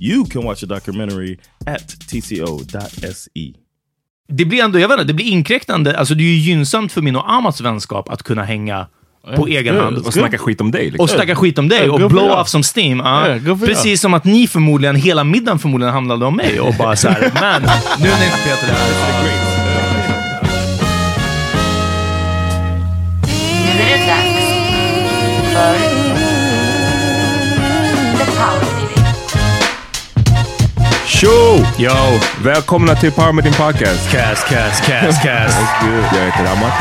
You can watch the documentary at tco.se. Det blir ändå, jag vet inte, det blir inkräktande. Alltså det är ju gynnsamt för min och Amats vänskap att kunna hänga på egen hand. Och snacka skit om dig. Liksom. Och snacka skit om dig Yeah, och blow off som steam. For Precis som att ni förmodligen, hela middagen förmodligen handlade om mig och bara så här, men nu när inte Peter är här. Nu är det dags för Tjo! Yo, Välkomna till Power Meeting Podcast. cast, cast, cast, cast. Jag heter Amat.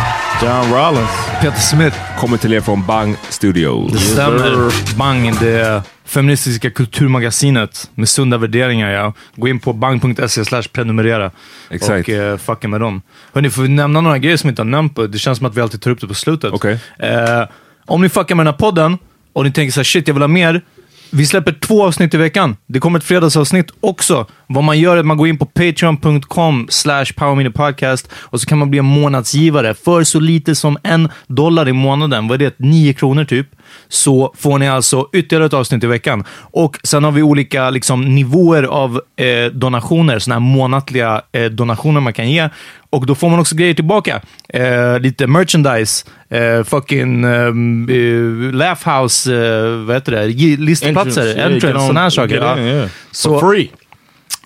John Rollins. Peter Smith. Kommer till er från Bang Studios. Det stämmer. Bang, det feministiska kulturmagasinet med sunda värderingar. Ja. Gå in på bang.se slash prenumerera Exakt. och uh, fucka med dem. Hörni, får vi nämna några grejer som vi inte har nämnt på? Det känns som att vi alltid tar upp det på slutet. Okej. Eh, om ni fuckar med den här podden och ni tänker så här, shit, jag vill ha mer. Vi släpper två avsnitt i veckan. Det kommer ett fredagsavsnitt också. Vad man gör är att man går in på patreon.com slash powerminipodcast och så kan man bli en månadsgivare för så lite som en dollar i månaden. Vad är det? Nio kronor typ. Så får ni alltså ytterligare ett avsnitt i veckan. Och sen har vi olika liksom, nivåer av eh, donationer, sådana här månatliga eh, donationer man kan ge. Och då får man också grejer tillbaka. Eh, lite merchandise, eh, fucking um, eh, laugh house, eh, vad heter det? Listplatser, Entrance, entrance, sådana här saker. Ja. yeah. Så, For free.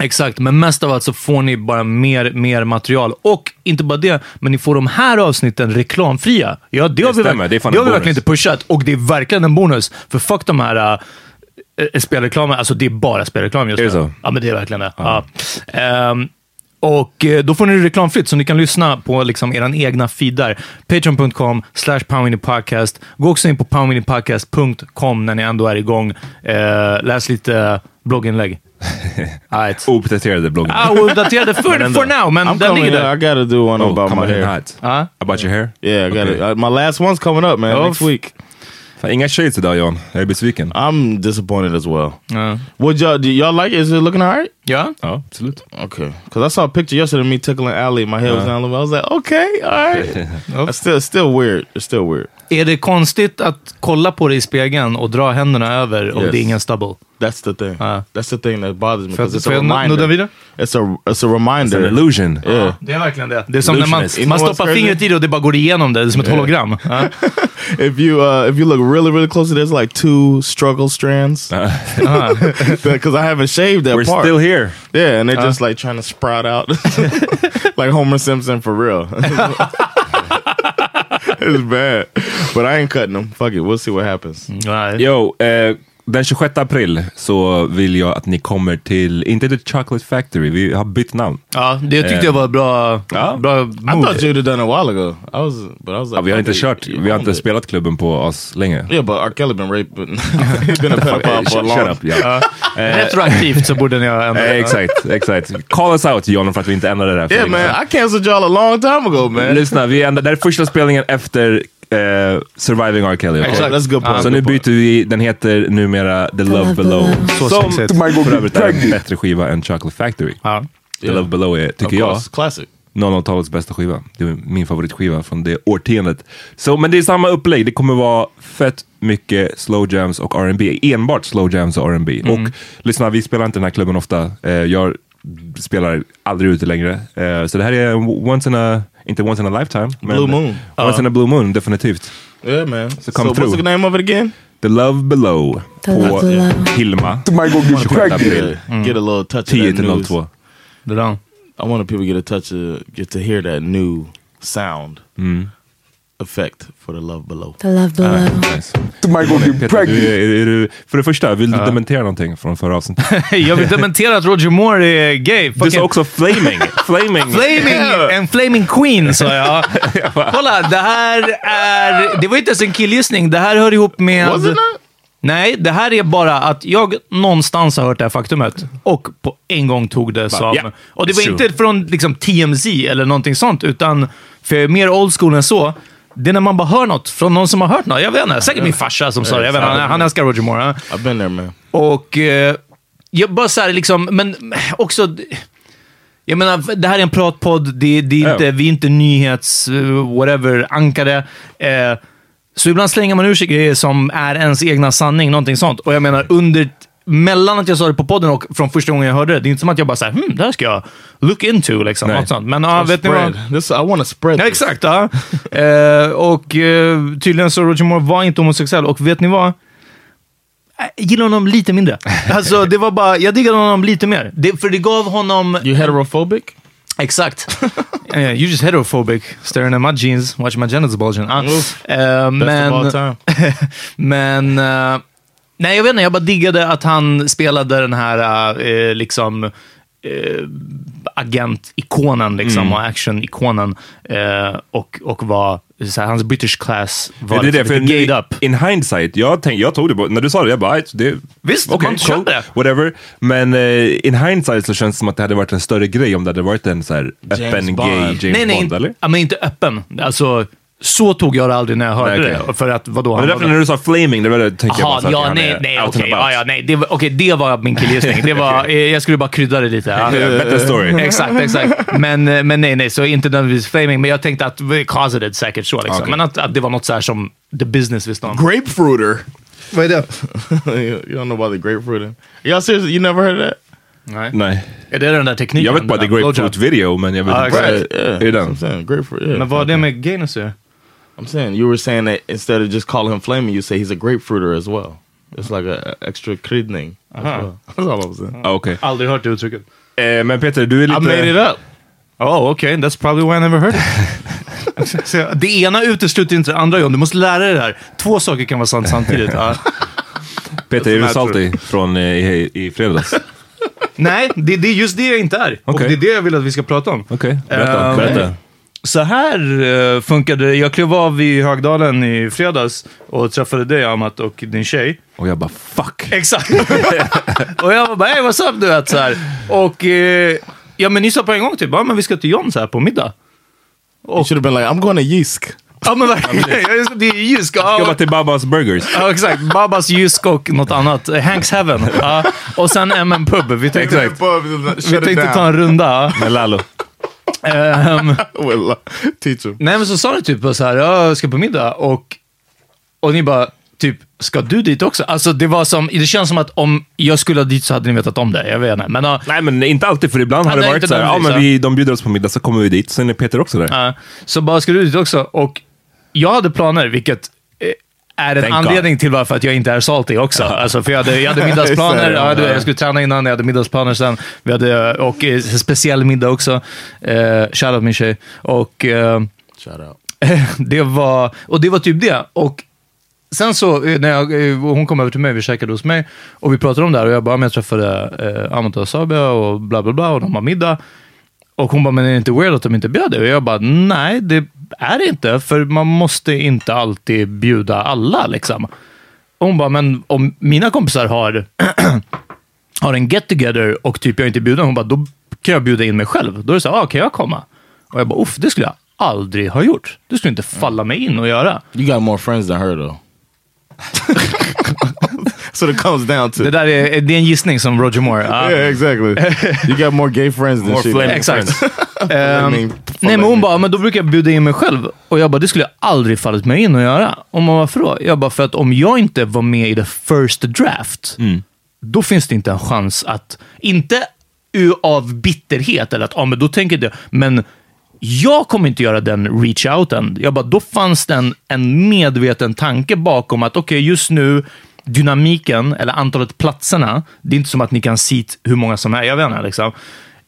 Exakt, men mest av allt så får ni bara mer, mer material. Och inte bara det, men ni får de här avsnitten reklamfria. Ja, det, har vi, stämmer, verk- det är det har vi verkligen inte pushat och det är verkligen en bonus. För fuck de här äh, spelreklamen, alltså det är bara spelreklam just Är nu. det så? Ja, men det är verkligen det. Ja. Ehm, och eh, då får ni det reklamfritt, så ni kan lyssna på liksom era egna feedar. Patreon.com slash powerminipodcast. Gå också in på powerminipodcast.com när ni ändå är igång. Eh, läs lite blogginlägg. Right. Uppdaterade bloggen. Ah, uppdaterade för, for now, men I'm den coming. ligger I där. gotta do one Oh, about my hair. hot. Ja. About your hair? Yeah, I Okay. it. Uh, my last one's coming up, man. Oh, next week. Fan, inga shades idag John. Jag är besviken. I'm disappointed as well. Ja. Would y'all do y'all like it? Is it looking alright? Ja. Ja, absolut. Okay, because I saw a picture yesterday of me tickling Allie. My head was down a little bit. I was like, okay, all right. It's still, still weird. It's still weird. Är det konstigt att kolla på det i spegeln och dra händerna över och Yes. det är ingen stubble? That's the thing. Ah. That's the thing that bothers me Får because jag- it's a får nudda reminder. vidare? It's a it's a It's reminder. an illusion. Yeah. Det är verkligen det. Det är som när man, Illusionist. You know man what's stoppar crazy? fingret i det och det bara går igenom det. Det är som ett hologram. Ja. if you uh, if you look really really closely, there's like two struggle strands because I haven't shaved that We're part. still here. Yeah, and they're just like trying to sprout out like Homer Simpson for real. it's bad, but I ain't cutting them. Fuck it, we'll see what happens. Nej. Yo, eh, den 26 april så vill jag att ni kommer till, inte The Chocolate Factory, vi har bytt namn. Ja, det tyckte jag var bra, Ja. bra I move. thought you'd have done a while ago. I was, but I was like, Ja, vi har inte kört, vi har inte spelat klubben på oss länge. Yeah, but R. Kelly been raped, he's been a pedophile for a long. shut up, ja. Retroaktivt så borde ni ha ändrat Eh, det. exakt, exakt. Call us out John för att vi inte ändrade det här. Yeah, länge man. I canceled y'all a long time ago, man. Lyssna, vi ändrar, det här är första spelningen efter eh, Surviving R. Kelly. okay? Exakt. That's a good point. Så nu byter vi, den heter numera The Love Below. Så Som för övrigt är en bättre skiva än Chocolate Factory. Ja. The Love Below är, tycker jag, classic. 00-talets bästa skiva. Det är min favoritskiva från det årtiondet. Så, men det är samma upplägg. Det kommer vara fett mycket slow jams och R&B. Enbart slow jams och R&B. Mm. Och lyssna, vi spelar inte den här klubben ofta. Eh, jag spelar aldrig ute längre. Eh, så det här är once in a, inte once in a lifetime. Men Blue moon. Once in a blue moon, definitivt. Yeah, man. So So, come what's through. the name of it again? The Love Below på Hilma. 26 april. Get a little touch of 10 that news. 02. Det där. I want people to get a touch of, get to hear that new sound effect for the love below. Nice. Peter, du, är, är, du, för det första, vill du dementera någonting från förra avsnittet? Jag vill dementera att Roger Moore är gay. Du sa också flaming. flaming. Flaming, en flaming queen sa jag. Kolla, det här är... Det var inte ens en killgissning. Det här hör ihop med... Was it not? Nej, det här är bara att jag någonstans har hört det här faktumet och på en gång tog det som... ja, och det var it's inte från liksom, TMZ eller någonting sånt, utan för jag är mer old school än så. Det är när man bara hör något från någon som har hört något. Jag vet inte, säkert min farsa som sa det. Jag vet han, han älskar Roger Moore. I've been there, man. Och eh, jag bara så här liksom, men också... Jag menar, det här är en pratpodd, det, det är inte, vi är inte nyhets, eh. Eh, så ibland slänger man ur sig grejer som är ens egna sanning, någonting sånt. Och jag menar, under mellan att jag sa det på podden och från första gången jag hörde det, det är inte som att jag bara säger hm, det här ska jag look into, liksom. Något sånt. Men ja, vet ni vad? Spread. This, I want to spread Ja, this. exakt. Ja. eh, och eh, tydligen så Roger Moore var inte homosexuell. Och vet ni vad? Jag gillar honom lite mindre. Alltså, det var bara, jag diggade honom lite mer. Det, för det gav honom... You heterophobic? Exakt. Eh, you just heterophobic. Staring at my jeans, watching my genitals bulging. Of all men... men... nej, jag vet inte. Jag bara diggade att han spelade den här eh, liksom... Eh, agent-ikonen liksom, Mm. och action-ikonen. Eh, och, och var... Så här, hans British class var Ja, det det, liksom för lite gayed up. in hindsight, jag, tänk, jag tog det, på, när du sa det, jag bara, "Aj, det, Visst, okej, man köper det. whatever. Men eh, in hindsight så känns det som att det hade varit en större grej om det hade varit en så här öppen Bond. gay James nej, nej, Bond, eller? ja, men inte öppen. Alltså, så tog jag det aldrig när jag hörde Nej, okej. det. För att, vadå? Men han därför var- när du sa flaming, det var det tänkte jag bara så att ja, nej, är nej, okej. and Ja, ja, nej. Det, var- okej, det var min killgissning. Det var, eh, jag skulle bara krydda det lite. Better story. Exakt, exakt. Men, eh, men nej, nej, så inte nödvändigtvis flaming, men jag tänkte att closeted säkert så. Liksom. Okej. Men att, att det var något så här som the business visste om. Grapefruiter. Vad är det? you don't know about the grapefruiter? Y'all serious? You never heard of that? Nej. Nej. Är det den där tekniken? Jag vet bara the den där grapefruit video, men jag vet Ah, inte. exakt. Yeah, Är det den? Grapefruit. Yeah. Men vad har det med gayness att göra? I'm saying you were saying that instead of just calling him flaming, you say he's a grapefruiter as well. It's like a, a extra kryddning. as Uh-huh. well. That's all I'm saying. Ah, Okej. Aldrig hört det uttrycket. Eh, men Peter, du är lite... I made it up. Oh, okay. That's probably why I never heard it. Så det ena utesluter inte det andra, John. Du måste lära dig det här. Två saker kan vara sant samtidigt. Ja. Peter, är du salty från eh, i, i fredags? Nej, det, det är just det jag inte är. Och Okej. det är det jag vill att vi ska prata om. Okej, berätta. Ehm, berätta. Så här uh, funkade det. Jag klev av i Högdalen i fredags och träffade dig, Amat, och din tjej. Och jag bara fuck. Exakt. och jag var bara, hej, what's up, du vet, så här. Och eh, ja, men ni sa på en gång typ, ja, men vi ska till John så här på middag. You should have been like, I'm going to Yisk. Ja men verkligen. Ja, Det är jysk. Ska bara Ja, till Babas Burgers. ja exakt. Babas jysk och något annat. Hanks Heaven. Ja. Och sen MM Pub. Vi tänkte, vi tänkte ta en runda. Ja. Med Lalo. Ehm, Well, teach him. nej men så sa ni typ så här, "Ja, jag ska på middag och, och ni bara, typ, ska du dit också? Alltså det var som, det känns som att om jag skulle ha dit så hade ni vetat om det. Jag vet inte. Men, ja, Nej, men inte alltid, för ibland har det varit så här, ja men ja. vi, de bjuder oss på middag, så kommer vi dit. Sen är Peter också där. Ja, så bara, ska du dit också? Och jag hade planer, vilket är en Thank anledning till varför att jag inte är salty också. Alltså, för jag hade, jag hade middagsplaner, jag, hade, jag skulle träna innan, jag hade middagsplaner sen. Vi hade, och eh, speciell middag också. Eh, Shoutout min tjej. Och, eh, Shout out. det var, och det var typ det. Och sen så, eh, när jag, eh, hon kom över till mig, vi käkade hos mig och vi pratade om det här och jag bara, men jag träffade eh, Amanda och Sabia och bla bla bla och de har middag. Och hon bara, men är det inte weird att de inte bjöd dig? Och jag bara, nej det är det inte, för man måste inte alltid bjuda alla liksom. Och hon bara, men om mina kompisar har, har en get together och typ jag inte är bjuden, hon bara, då kan jag bjuda in mig själv. Då är det så här, ah, kan jag komma? Och jag bara, uff, det skulle jag aldrig ha gjort. Det skulle inte falla mig in att göra. You got more friends than her though. so it comes down to Det där är, det är en gissning som Roger Moore. Ja. yeah, exactly. you got more gay friends than More she. flaming. Exakt. Ehm, mean, nej, men hon bara, men då brukar jag bjuda in mig själv. Och jag bara, det skulle jag aldrig fallit mig in att göra. Och man varför då? Jag bara, för att om jag inte var med i the first draft, då finns det inte en chans att, inte av bitterhet eller att, ja men då tänker jag det, men jag kommer inte göra den reach-outen. Jag bara, då fanns det en, en medveten tanke bakom att okej, just nu, dynamiken, eller antalet platserna, det är inte som att ni kan seat hur många som är, jag vet inte liksom.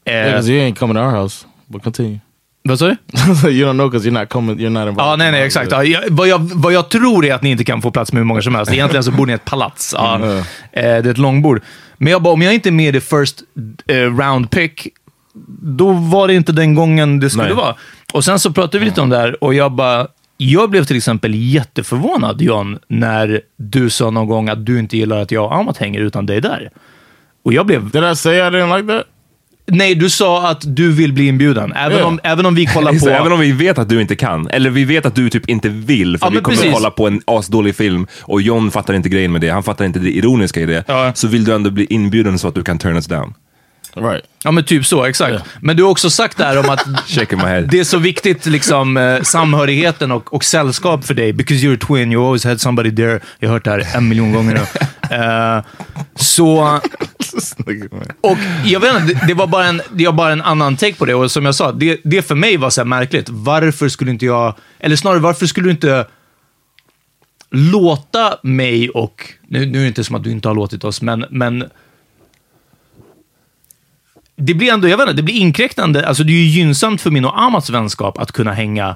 Eh, Yeah, you ain't coming to our house. But continue. vad sa du? you don't know because you're not coming. You're not involved. Ja, nej, nej, exakt. Ja, jag, vad, jag, vad jag tror är att ni inte kan få plats med hur många som helst. Egentligen så bor ni i ett palats. Ja. Mm. Eh, det är ett långbord. Men jag bara, om jag inte är med i first eh, round pick, då var det inte den gången det skulle Nej. vara. Och sen så pratade vi lite om det här och jag bara, jag blev till exempel jätteförvånad, John, när du sa någon gång att du inte gillar att jag och Amat hänger utan dig där. Och jag blev... Did I say I didn't like that? Nej, du sa att du vill bli inbjuden. Även, Ja. om, även om vi kollar på... Även om vi vet att du inte kan, eller vi vet att du typ inte vill, för Ja, vi kommer precis. att kolla på en asdålig film och John fattar inte grejen med det, han fattar inte det ironiska i det, Ja. så vill du ändå bli inbjuden så att du kan turn us down. Right. Ja, men typ så, exakt. Men du har också sagt där om att det är så viktigt, liksom, eh, samhörigheten och, och sällskap för dig. Because you're a twin, you always had somebody there. Jag har hört det här en miljon gånger nu. Eh, så, och jag vet inte, det, det var bara en, det var bara en annan take på det. Och som jag sa, det, det för mig var så här märkligt. Varför skulle inte jag, eller snarare varför skulle du inte låta mig och, nu, nu är det inte som att du inte har låtit oss, men, men det blir ändå, jag vet inte, det blir inkräktande. Alltså det är ju gynnsamt för min och Amats vänskap att kunna hänga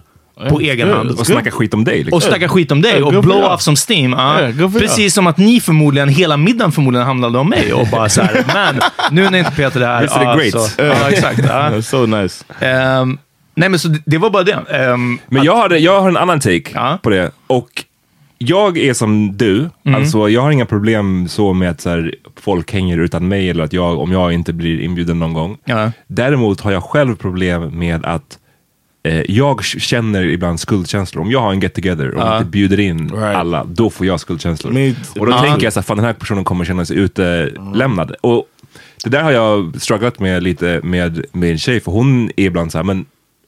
på Ja, egen hand. Och snacka skit om dig. Liksom. Och snacka skit om dig Yeah, och blow off som steam. Ja. Yeah. Precis som att ni förmodligen, hela middagen förmodligen handlade om mig och bara så här, men nu när inte Peter är här. The ja, greats. så- Ja, exakt. So nice. Ehm, nej, men så det, det var bara det. Ehm, Men jag, hade, jag har en annan take Ja. på det. Och jag är som du, Mm. alltså jag har inga problem så med att så här, folk hänger utan mig eller att jag, om jag inte blir inbjuden någon gång. Ja. Däremot har jag själv problem med att eh, jag känner ibland skuldkänslor. Om jag har en get together och Ja. inte bjuder in Right. alla, då får jag skuldkänslor. Me- och då Ja. tänker jag så här, fan den här personen kommer känna sig utelämnad. Och det där har jag strugglat med lite med min tjej, för hon är ibland så här, men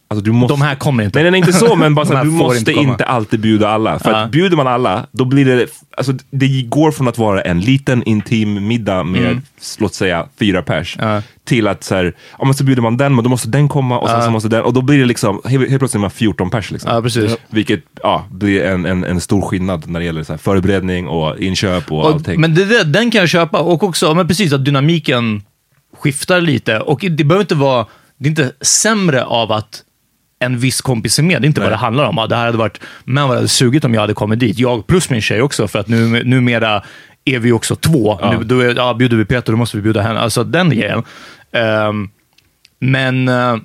Alltså, du måste... De här kommer inte. Nej, nej, inte så, men bara så du måste inte inte, alltid bjuda alla. För Ja. att bjuder man alla, då blir det, alltså det går från att vara en liten intim middag med, låt säga, fyra pers, Mm. Ja. till att så här, ja, men så bjuder man den, men då måste den komma och sen Ja. så måste den, och då blir det liksom, helt, helt plötsligt är man 14 pers liksom. Ja, precis. Vilket ja, blir en, en, en stor skillnad när det gäller så här, förberedning och inköp och, Och, allting. men det, den kan jag köpa. Och också, men precis, att dynamiken skiftar lite. Och det behöver inte vara, det är inte sämre av att en viss kompis är med. Det är inte vad Nej. det handlar om. Ja, Det här hade varit, men vad det hade sugit om jag hade kommit dit. Jag plus min tjej också, för att nu, numera är vi också två. Ja. Nu, då är, ja, bjuder vi Peter, då måste vi bjuda henne. Alltså den grejen. Ehm, men... eh,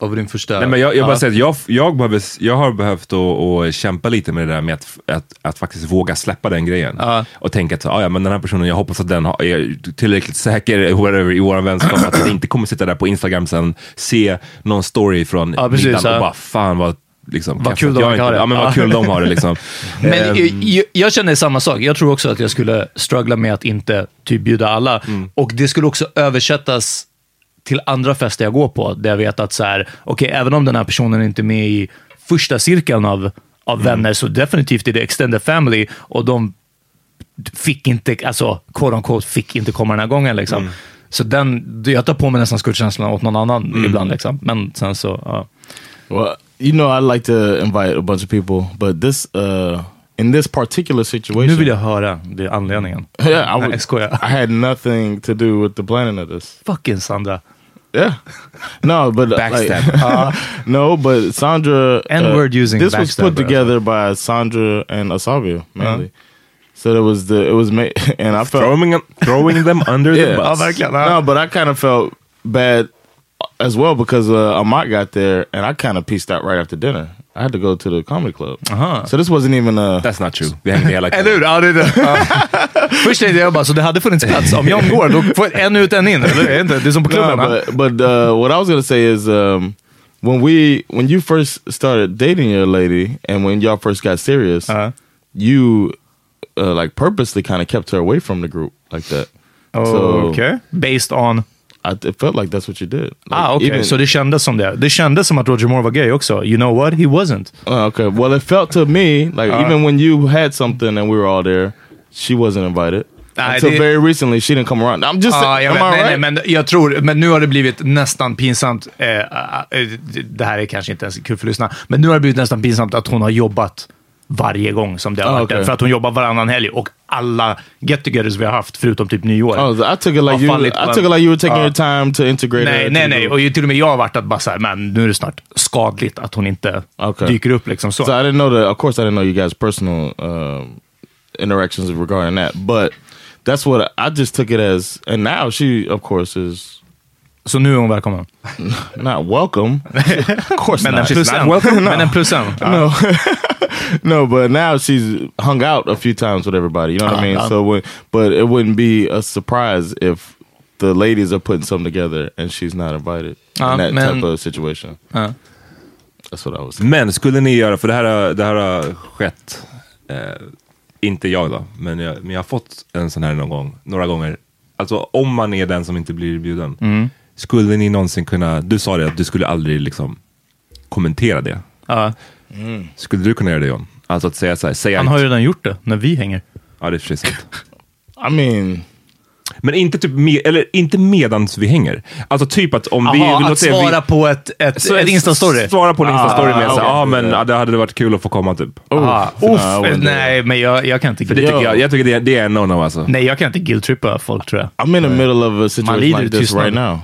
vad var din första? Nej, men jag, jag bara säger att jag, jag, behöver, jag har behövt att, kämpa lite med det där med att, att, att faktiskt våga släppa den grejen. Ja. Och tänka att ah, ja, men den här personen, jag hoppas att den har, är tillräckligt säker whatever, i vår vänskap, att den inte kommer sitta där på Instagram sen, se någon story från Ja, precis, middagen och bara fan vad liksom, Vad kul de Jag verkar inte- ha det. Ja, men vad kul de har det liksom. Men Ehm, jag, jag, jag känner samma sak. Jag tror också att jag skulle struggla med att inte typ bjuda alla. Mm. Och det skulle också översättas till andra fester jag går på, där jag vet att så här, okej, även om den här personen inte är med i första cirkeln av, av Mm. vänner, så definitivt i det extended family och de fick inte, alltså quote on quote, fick inte komma den här gången. Liksom. Mm. Så den, jag tar på mig nästan skuldkänslan åt någon annan ibland. Liksom. Men sen så, ja. Well, you know, I like to invite a bunch of people, but this, uh, in this particular situation, Nu vill jag höra det är anledningen. yeah, I, Nej, was, jag skojar. I had nothing to do with the planning of this. Fucking Sandra. Yeah, no, but uh, Backstab. Like, uh, no, but Sandra. N-word using This was put backstabber. together by Sandra and Asavio mainly. So it was the it was made, and I felt throwing, them, throwing them under the Yeah. bus. Ja, verkligen. no, but I kind of felt bad as well because uh, Amat got there, and I kind of pieced out right after dinner. I had to go to the comedy club, Aha. so this wasn't even a. That's not true. Vi hängde hela Eller hur? Ja, det är det. Ja. Först tänkte jag bara, så det hade funnits plats. Om John går, då får en ut, en in. Eller? Det är inte- Det är som på klubben. No, but but uh, what I was gonna say is um, when we when you first started dating your lady and when y'all first got serious, Uh-huh. you uh, like purposely kind of kept her away from the group like that. So Okej. Based on... I, it felt like that's what you did. Like, Ah, okej. even- Så det kändes som det. Det kändes som att Roger Moore var gay också. You know what? He wasn't. Uh, okay. Well, it felt to me like Uh-huh. even when you had something and we were all there, she wasn't invited. Nej, Until det- very recently, she didn't come around. I'm just. Ja, jag vet, nej, right? nej, men jag tror, men nu har det blivit nästan pinsamt. Eh, eh, det här är kanske inte ens kul för lyssnarna, men nu har det blivit nästan pinsamt att hon har jobbat varje gång som det har Ah, varit där. För att hon jobbar varannan helg och alla get-togethers vi har haft, förutom typ nyår. Oh, I took it like you. I took it like you were taking Ja. your time to integrate. Nej, nej, nej. Och ju till och med jag har varit att bara såhär, men nu är det snart skadligt att hon inte Okay. dyker upp liksom så. So I didn't know that. Of course, I didn't know you guys' personal um, interactions regarding that, but that's what I just took it as. And now she, of course, is Så nu är hon välkommen. not welcome. of course Men en not. plus en. Men en plus en. No, no, but now she's hung out a few times with everybody. You know what I Uh, mean? uh. So, when, but it wouldn't be a surprise if the ladies are putting something together and she's not invited Uh, in that men- type of situation. Ja. That's what I was. saying. Men skulle ni göra, för det här har, det här har skett, eh, inte jag då, men jag, men jag har fått en sån här någon gång, några gånger. Alltså om man är den som inte blir bjuden, Mm. Skulle ni någonsin kunna, du sa det att du skulle aldrig liksom kommentera det. Ja. Skulle du kunna göra det John? Alltså att säga så här, säga Han har ju redan gjort det, när vi hänger. Ja det är för sig sant. I mean, Men inte typ med, eller inte medans vi hänger. Alltså typ att om vi... Jaha, låt att säga svara vi, på ett, ett, så- ett Insta-story. Svara på en Insta-story med Ah, så, ja okej. men ja, det hade varit kul att få komma typ. Ah, no, uff, nej, men jag, jag kan inte För det tycker Ja. jag, jag tycker det, det är en no-no alltså. Nej, jag kan inte guilt-trippa folk tror jag. I'm in the middle of a situation like this right now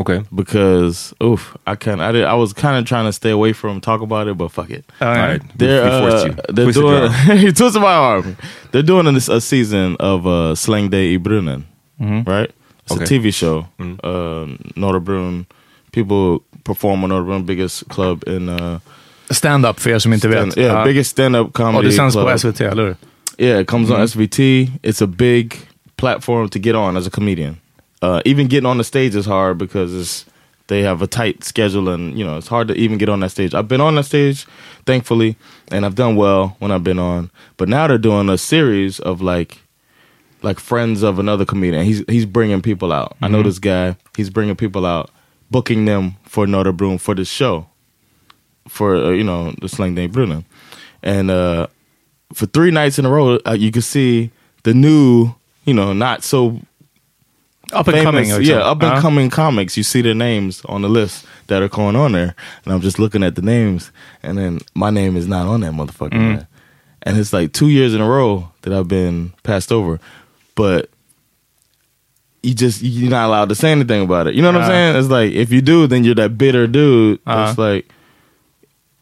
Okej. because oof, I kind I did I was kind of trying to stay away from talk about it, but fuck it. All right. We, They're uh, they're Twisted doing arm. he twisted my arm. They're doing a, a season of uh, Slang Day i Brunnen, right? It's Okay. a TV show. Uh, Norrbrunn. People perform on Norrbrunn, biggest club in uh, Stand-up för er som inte vet. yeah, Ja. biggest stand up comedy. Och det sänds club. på SVT, eller hur? Yeah, it comes on SVT. It's a big platform to get on as a comedian. Uh, even getting on the stage is hard because it's they have a tight schedule and you know it's hard to even get on that stage. I've been on that stage, thankfully, and I've done well when I've been on. But now they're doing a series of like like friends of another comedian. He's he's bringing people out. I know this guy. He's bringing people out, booking them for Notre Broom for this show, for uh, you know the Slang Day Brunnen, and uh, for three nights in a row, uh, you can see the new, you know, not so Up and famous, coming. liksom. yeah, up and Ja. coming comics. You see their names on the list that are going on there, and I'm just looking at the names, and then my name is not on that motherfucker. Mm. And it's like two years in a row that I've been passed over, but you just you're not allowed to say anything about it. You know what I'm saying? It's like if you do, then you're that bitter dude. It's like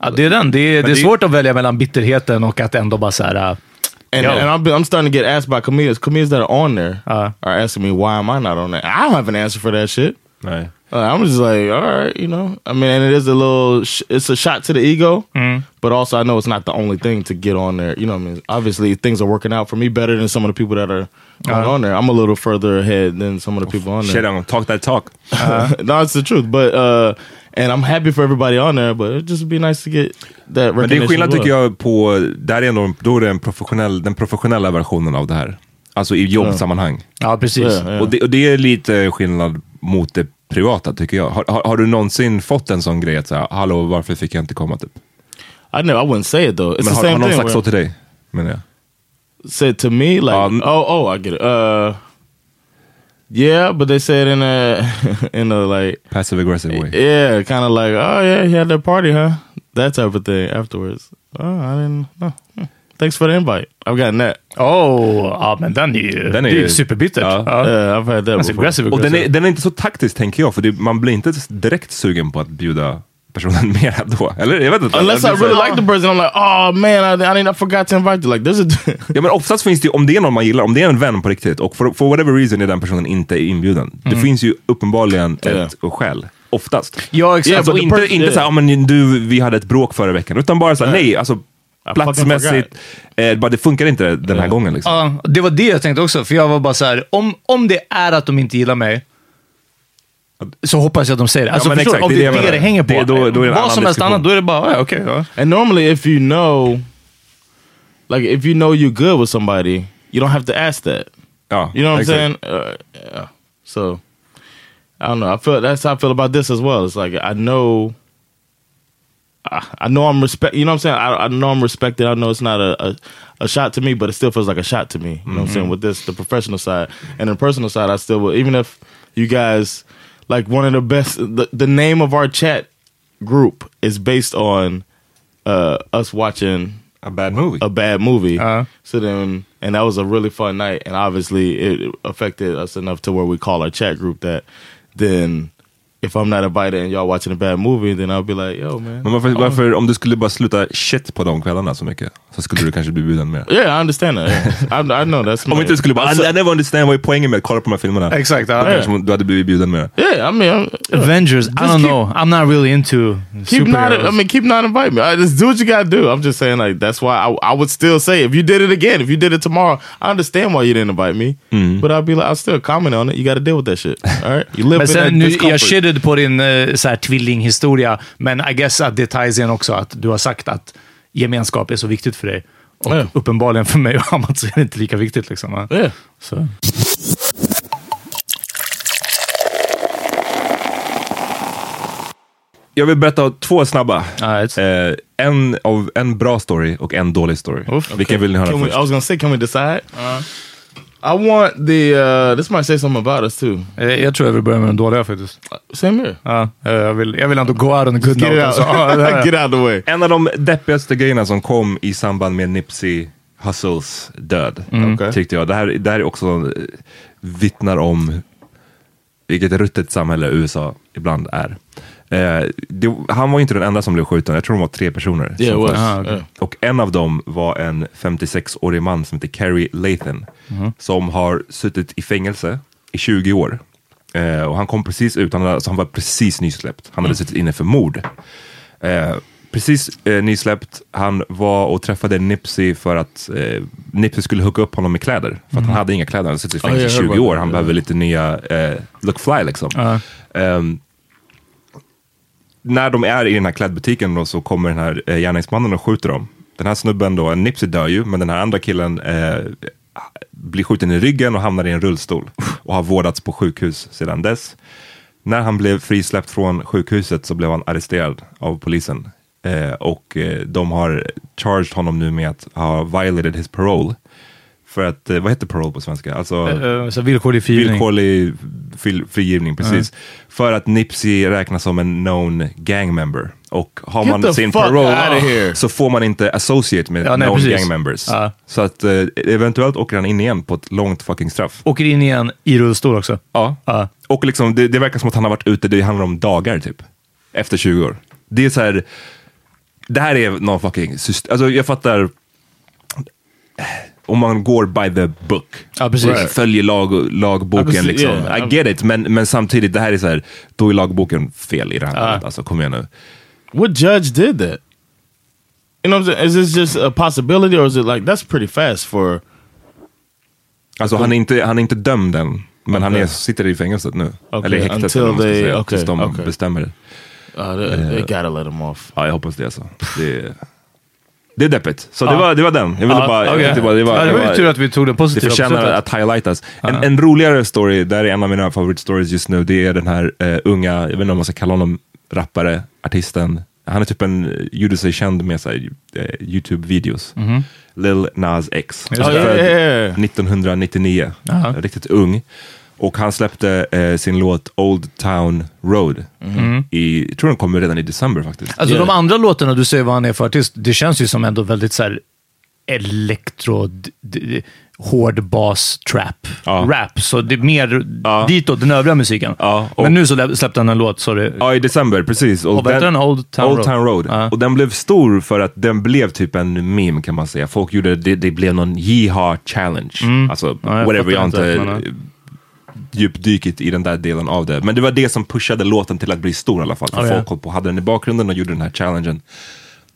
Ja, det är den. Det är, det är det- svårt att välja mellan bitterheten och att ändå bara såhär... Uh, And, Yo. and been, I'm starting to get asked by comedians. Comedians that are on there Uh. are asking me why am I not on there. I don't have an answer for that shit. Nej. Uh, I'm just like, all right, you know. I mean, and it is a little, sh- it's a shot to the ego, but also I know it's not the only thing to get on there. You know, what I mean, obviously things are working out for me better than some of the people that are going on there. I'm a little further ahead than some of the people on there. Shit, I'm gonna talk that talk. no, it's the truth. But uh, and I'm happy for everybody on there, but it just would be nice to get that Men det är recognition skillnad well. tycker jag på, där är ändå, då är det en professionell, den professionella versionen av det här. Alltså i jobbsammanhang. Ja, precis. Ja, ja. Och, det, och det är lite skillnad mot det privata tycker jag. Har, har, har du någonsin fått en sån grej att säga, hallå varför fick jag inte komma typ? I know I wouldn't say it though. It's Men the har, same har någon thing. sagt where- så till dig? Menar jag. said to me like, Um, oh, oh, I get it. Uh, yeah, but they said in a in a like, Passive aggressive way. yeah, kind of like, oh yeah, he had that party, huh? That type of thing. Afterwards, oh, I didn't. know. Hmm. Thanks for the invite. I've gotten that. Oh, ja men den är ju, Den är det är ju- superbittert. Ja. Ja. Yeah, I've had that That's before. aggressive. Och den är, den är inte så taktisk tänker jag, för det, man blir inte direkt sugen på att bjuda personen mer då. Eller jag vet inte. Unless I really like the person, I'm like, oh man, I, I, I forgot to invite you. Like, there's a Ja men oftast finns det ju, om det är någon man gillar, om det är en vän på riktigt och for, for whatever reason är den personen inte inbjuden. Det finns ju uppenbarligen Ja. ett skäl. Oftast. Ja, exakt. Yeah, Alltså the inte, person- inte yeah. såhär, ja men du, vi hade ett bråk förra veckan. Utan bara såhär, nej, alltså platsmässigt, eh, bara det funkar inte den här gången liksom. Ja, det var det jag tänkte också. För jag var bara så här, om, om det är att de inte gillar mig, så hoppas jag att de säger det. Alltså, men förstår exakt, om det är det det det hänger på. Det då- då är Vad som helst annat, då är det bara, ja, okej. ja. And normally, if you know, like, if you know you're good with somebody, you don't have to ask that. Ja, You know what exakt. I'm saying? Uh, yeah. So I don't know. I feel that's how I feel about this as well. It's like I know, I, I know I'm respect. You know what I'm saying? I, I know I'm respected. I know it's not a, a a shot to me, but it still feels like a shot to me. You know what I'm saying? With this, the professional side and the personal side, I still will. Even if you guys like one of the best, the, the name of our chat group is based on uh, us watching A bad movie. a bad movie. Uh-huh. So then, and that was a really fun night. And obviously, it affected us enough to where we call our chat group that. Then, if I'm not invited and y'all watching a bad movie, then I'll be like, yo, man. Men varför, oh. varför, om du skulle bara sluta shit på de kvällarna så mycket, så skulle du kanske bli bjuden mer. Yeah, I understand that. Yeah. I, I know that's. Om inte du skulle bara, I, I never understand vad är poängen med att kolla på de här filmerna. Exakt. Då ja. kanske du hade blivit bjuden mer. Yeah, I mean, I'm, Avengers, I don't keep- know. I'm not really into keep not. I mean, keep not inviting me. I just do what you gotta do. I'm just saying, like that's why I, I would still say if you did it again, if you did it tomorrow, I understand why you didn't invite me. Mm-hmm. But I'd be like, I'll still comment on it. You got to deal with that shit. All right, you live Men in that sen, discomfort. Shitted på din eh, så här, tvillinghistoria, men I guess att det ties in också att du har sagt att gemenskap är så viktigt för dig. Och Ja. uppenbarligen för mig och Amat så är det inte lika viktigt. Liksom? Yeah. så. Jag vill berätta två snabba. Alright. Eh, en, av, en bra story och en dålig story. Vilken vill ni höra Can we, först? I was gonna say, can we decide? I want the. uh This might say something about us too. Eh, Jag tror jag vill börja med den dåliga faktiskt. Same here. Ja, eh, jag, vill, jag vill ändå go out on a good Get note. it Alltså. out. Ja, det här- Get out of the way. En av de deppigaste grejerna som kom i samband med Nipsey Hussles död, Okej. tyckte jag. Det här, det här är också eh, vittnar om vilket ruttet samhälle USA ibland är. Eh, det, han var inte den enda som blev skjuten, jag tror de var tre personer. Yeah, was. Ah. Yeah. Och en av dem var en 56-årig man som heter Kerry Lathan, som har suttit i fängelse i 20 år. Eh, och han kom precis ut, han, hade- alltså, han var precis nysläppt. Han hade suttit inne för mord. Eh, precis eh, nysläppt, han var och träffade Nipsey för att eh, Nipsey skulle hooka upp honom med kläder. För att han hade inga kläder, han hade suttit i fängelse i hörde 20 bara år. Han behöver lite nya eh, look fly liksom. Ja. Ehm, när de är i den här klädbutiken då, så kommer den här eh, gärningsmannen och skjuter dem. Den här snubben då, Nipsey dör ju, men den här andra killen eh, blir skjuten i ryggen och hamnar i en rullstol och har vårdats på sjukhus sedan dess. När han blev frisläppt från sjukhuset så blev han arresterad av polisen. Eh, och eh, de har charged honom nu med att ha violated his parole. För att, eh, vad heter parole på svenska? Alltså, Eh, så villkorlig frigivning. Villkorlig fri- frigivning, precis. För att Nipsey räknas som en known gang member. Och har Get man sin parole så får man inte associate med Ja, nej, known precis. gang members. Ja. Så att eventuellt åker han in igen på ett långt fucking straff. Åker in igen i rullstol också. Ja. Ja. Och liksom, det, det verkar som att han har varit ute, det handlar om dagar typ. Efter 20 år. Det är så här, det här är någon fucking system. Alltså jag fattar, om man går by the book. Ja, precis. Följer lag, lagboken Ja, precis, liksom. yeah. I get it, men, men samtidigt, det här är så här, då är lagboken fel i det här fallet. Alltså kom igen nu. What judge did that? You know what I'm saying? Is this just a possibility or is it like that's pretty fast for Alltså han är inte, han är inte dömd än, men han är, Okay. sitter i fängelset nu. Okay, Eller i häktet until eller man ska they- säga, okay, tills de okay. bestämmer. Uh, they, they gotta let him off. Ja, jag hoppas det alltså. Det, det är deppigt. Så det, Ja. var, det var den. Jag ville Ja, bara... bara, det var, Ja, det var ju tur att vi tog det Det positiva förtjänar att highlightas. En, en roligare story, där är en av mina favoritstories just nu, det är den här eh, unga, jag vet inte om man ska kalla honom rappare, artisten. Han är typ en, gjorde sig känd med så här, eh, YouTube-videos. Lil Nas X. Det. Ja, ja, ja, ja. 1999. Jaha. Riktigt ung. Och han släppte eh, sin låt Old Town Road. I, jag tror den kommer redan i december faktiskt. Alltså Yeah. de andra låtarna, du säger vad han är för artist, det känns ju som ändå väldigt så här elektro, hård bas, trap, Ja. rap. Så det är mer Ja. ditåt den övriga musiken. Ja, och- Men nu så lä- släppte han en låt, sorry. Ja, i december, precis. Och vad heter den? Old Town Old Road? Town Road. Ja. Och den blev stor för att den blev typ en meme kan man säga. Folk gjorde, det, det blev någon Yeehaw challenge. Alltså, Mm. Ja, jag whatever, jag inte inte, men, djupdykit i den där delen av det. Men det var det som pushade låten till att bli stor i alla fall. För Okej. folk på, hade den i bakgrunden och gjorde den här challengen.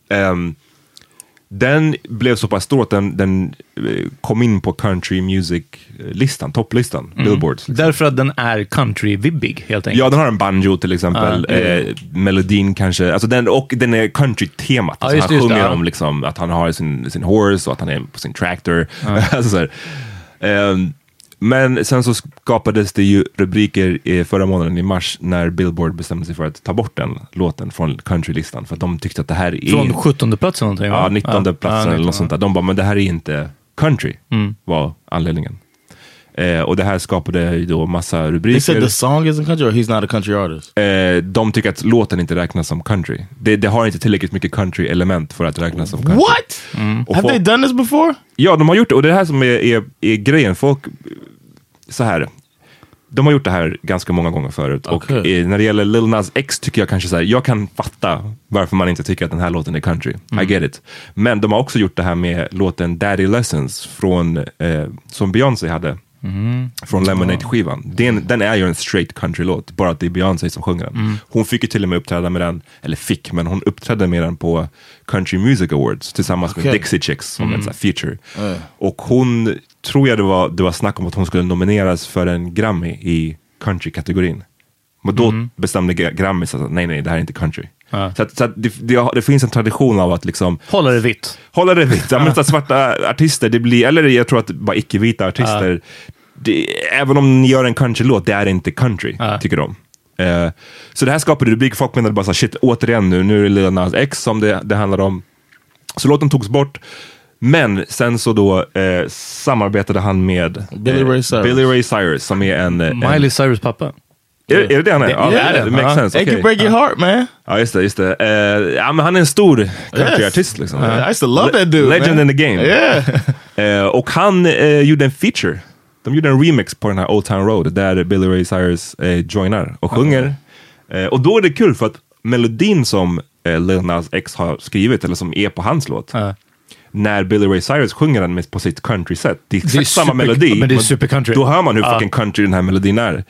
Ehm, den blev så pass stor att den, den eh, kom in på country music-listan, topplistan, Mm. Billboards. liksom. Därför att den är country-vibbig, helt enkelt. Ja, den har en banjo till exempel. Mm. eh, melodin kanske. Alltså den, och den är country-temat. Ja, Alltså han just sjunger om liksom, att han har sin, sin horse och att han är på sin tractor. alltså, så här. Ehm, men sen så skapades det ju rubriker i förra månaden i mars när Billboard bestämde sig för att ta bort den låten från countrylistan. För att de tyckte att det här är... Från 17 plats eller någonting, va? Ja, 19 Ja, platsen ja, eller något 19, sånt där. De bara, men det här är inte country, Mm. var anledningen. Eh, och det här skapade ju då massa They rubriker. said the song isn't country or he's not a country artist. Eh, de tycker att låten inte räknas som country. Det, det har inte tillräckligt mycket country-element för att räknas som country. What? Och Have they done this before? Ja, de har gjort det. Och det är det här som är, är, är grejen. Folk, så här. De har gjort det här ganska många gånger förut. Och Okej. eh, när det gäller Lil Nas X tycker jag kanske så här, jag kan fatta varför man inte tycker att den här låten är country. I get it. Men de har också gjort det här med låten Daddy Lessons från, eh, som Beyoncé hade. Från Lemonade-skivan. Den, den är ju en straight country-låt, bara att det är Beyoncé som sjunger den. Hon fick ju till och med uppträda med den, eller fick, men hon uppträdde med den på Country Music Awards tillsammans med Okej. Dixie Chicks som en sån feature. Och hon, tror jag det var, det var snack om att hon skulle nomineras för en Grammy i country-kategorin. Men då bestämde Gra- Grammys att nej, nej, det här är inte country. Så, att, så att det, det, det finns en tradition av att liksom Hålla det vitt. hålla det vitt. Ja. Men att svarta artister, det blir, eller jag tror att bara icke-vita artister, det, även om ni gör en countrylåt, det är inte country, tycker de. Eh, så det här skapade rubriker, folk menade bara så här, shit, återigen nu, nu är det Lil Nas X som det, det handlar om. Så låten togs bort. Men sen så då eh, samarbetade han med Billy eh, Ray Cyrus. Billy Ray Cyrus som är en... en Miley Cyrus pappa. Är, är det det han är? Ja, det är det. makes Ja. sense. Can break your heart, man. Ja, just det. Just det. Eh, ja, men han är en stor countryartist. Liksom. I used to love that dude. Legend man. in the game. Yeah. Eh, och han eh, gjorde en feature. De gjorde en remix på den här Old Town Road där Billy Ray Cyrus joinar och sjunger. Eh, och då är det kul för att melodin som Lil Nas X har skrivit, eller som är på hans låt, Ja. när Billy Ray Cyrus sjunger den med, på sitt country-set, det är exakt Det är samma super- melodi. men det är super-country. Då hör man hur Ja. fucking country den här melodin är.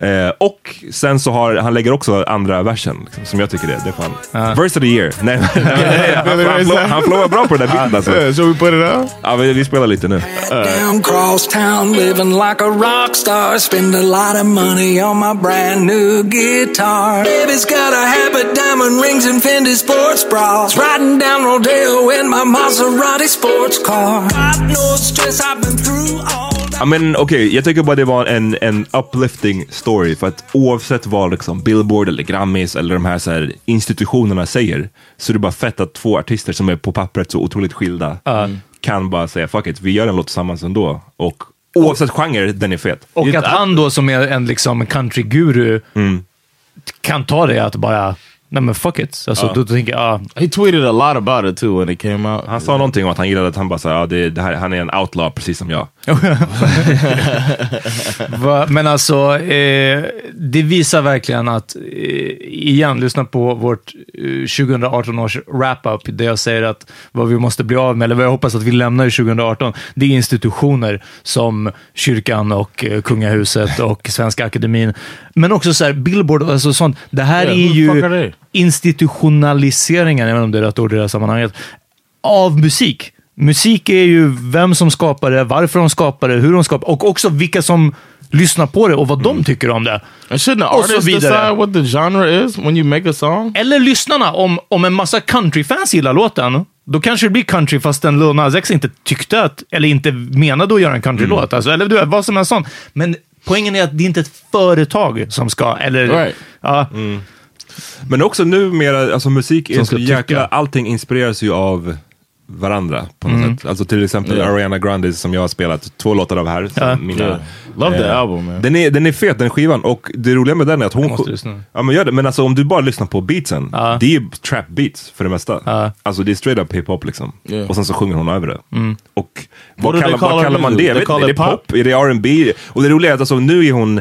Eh, och sen så har han lägger också andra versen, liksom, som jag tycker det, det är fan. Verse of the year. Nej, nej, nej, han, han, flow- han flowar bra på den där biten alltså. Yeah, should we put it out? Ja, vi, vi spelar lite nu. Down cross town, living like a rock star. Spend a lot of money on my brand new guitar. Baby's got a habit, diamond rings, and Fendi sports bras. Riding down Rodeo in my Maserati sports car. Got no stress, I've been through all. Ja, men okej, jag tycker bara det var en, en uplifting story. För att oavsett vad liksom Billboard eller Grammys eller de här, så här institutionerna säger, så är det bara fett att två artister som är på pappret så otroligt skilda kan bara säga fuck it, vi gör en låt tillsammans ändå. Och oavsett genre, den är fet. Och att han då som är en liksom country-guru kan ta det att bara, nej men fuck it. Alltså, då tänker jag, ah, He tweeted a lot about it too when it came out. Han sa någonting om att han gillade att han bara sa, ja, det, det här, han är en outlaw precis som jag. Va, men alltså, eh, det visar verkligen att, eh, igen, lyssna på vårt eh, 2018 års wrap-up, där jag säger att vad vi måste bli av med, eller vad jag hoppas att vi lämnar i 2018, det är institutioner som kyrkan och eh, kungahuset och Svenska Akademin. Men också så här, Billboard och alltså sånt. Det här Yeah, är who the fuck are ju they? Institutionaliseringen, jag vet inte om det är rätt ord i det här sammanhanget, av musik. musik är ju vem som skapar det, varför de skapar det, hur de skapar och också vilka som lyssnar på det och vad de tycker om det. And shouldn't the Och så artist vidare. decide what the genre is when you make a song? Eller lyssnarna, om, om en massa countryfans gillar låten, då kanske det blir country fast den Lil Nas X inte tyckte att, eller inte menade att göra en countrylåt. Alltså, eller du vet, vad som är sån. Men poängen är att det är inte ett företag som ska, eller... Right. Ja, Men också numera, alltså musik är så jäkla, tycka. allting inspireras ju av varandra på något Mm. sätt. Alltså till exempel Yeah. Ariana Grande som jag har spelat två låtar av här. Ja. Mina, Yeah. Love the eh, album, man. Den är, den är fet, den skivan. Och det roliga med den är att hon... Ja men gör det, men alltså om du bara lyssnar på beatsen, Ja. det är trap beats för det mesta. Ja. Alltså det är straight up hiphop liksom. Yeah. Och sen så sjunger hon över det. Och vad kallar, vad kallar man det? Vet är det pop? Är det R&B? Och det roliga är att alltså, nu är hon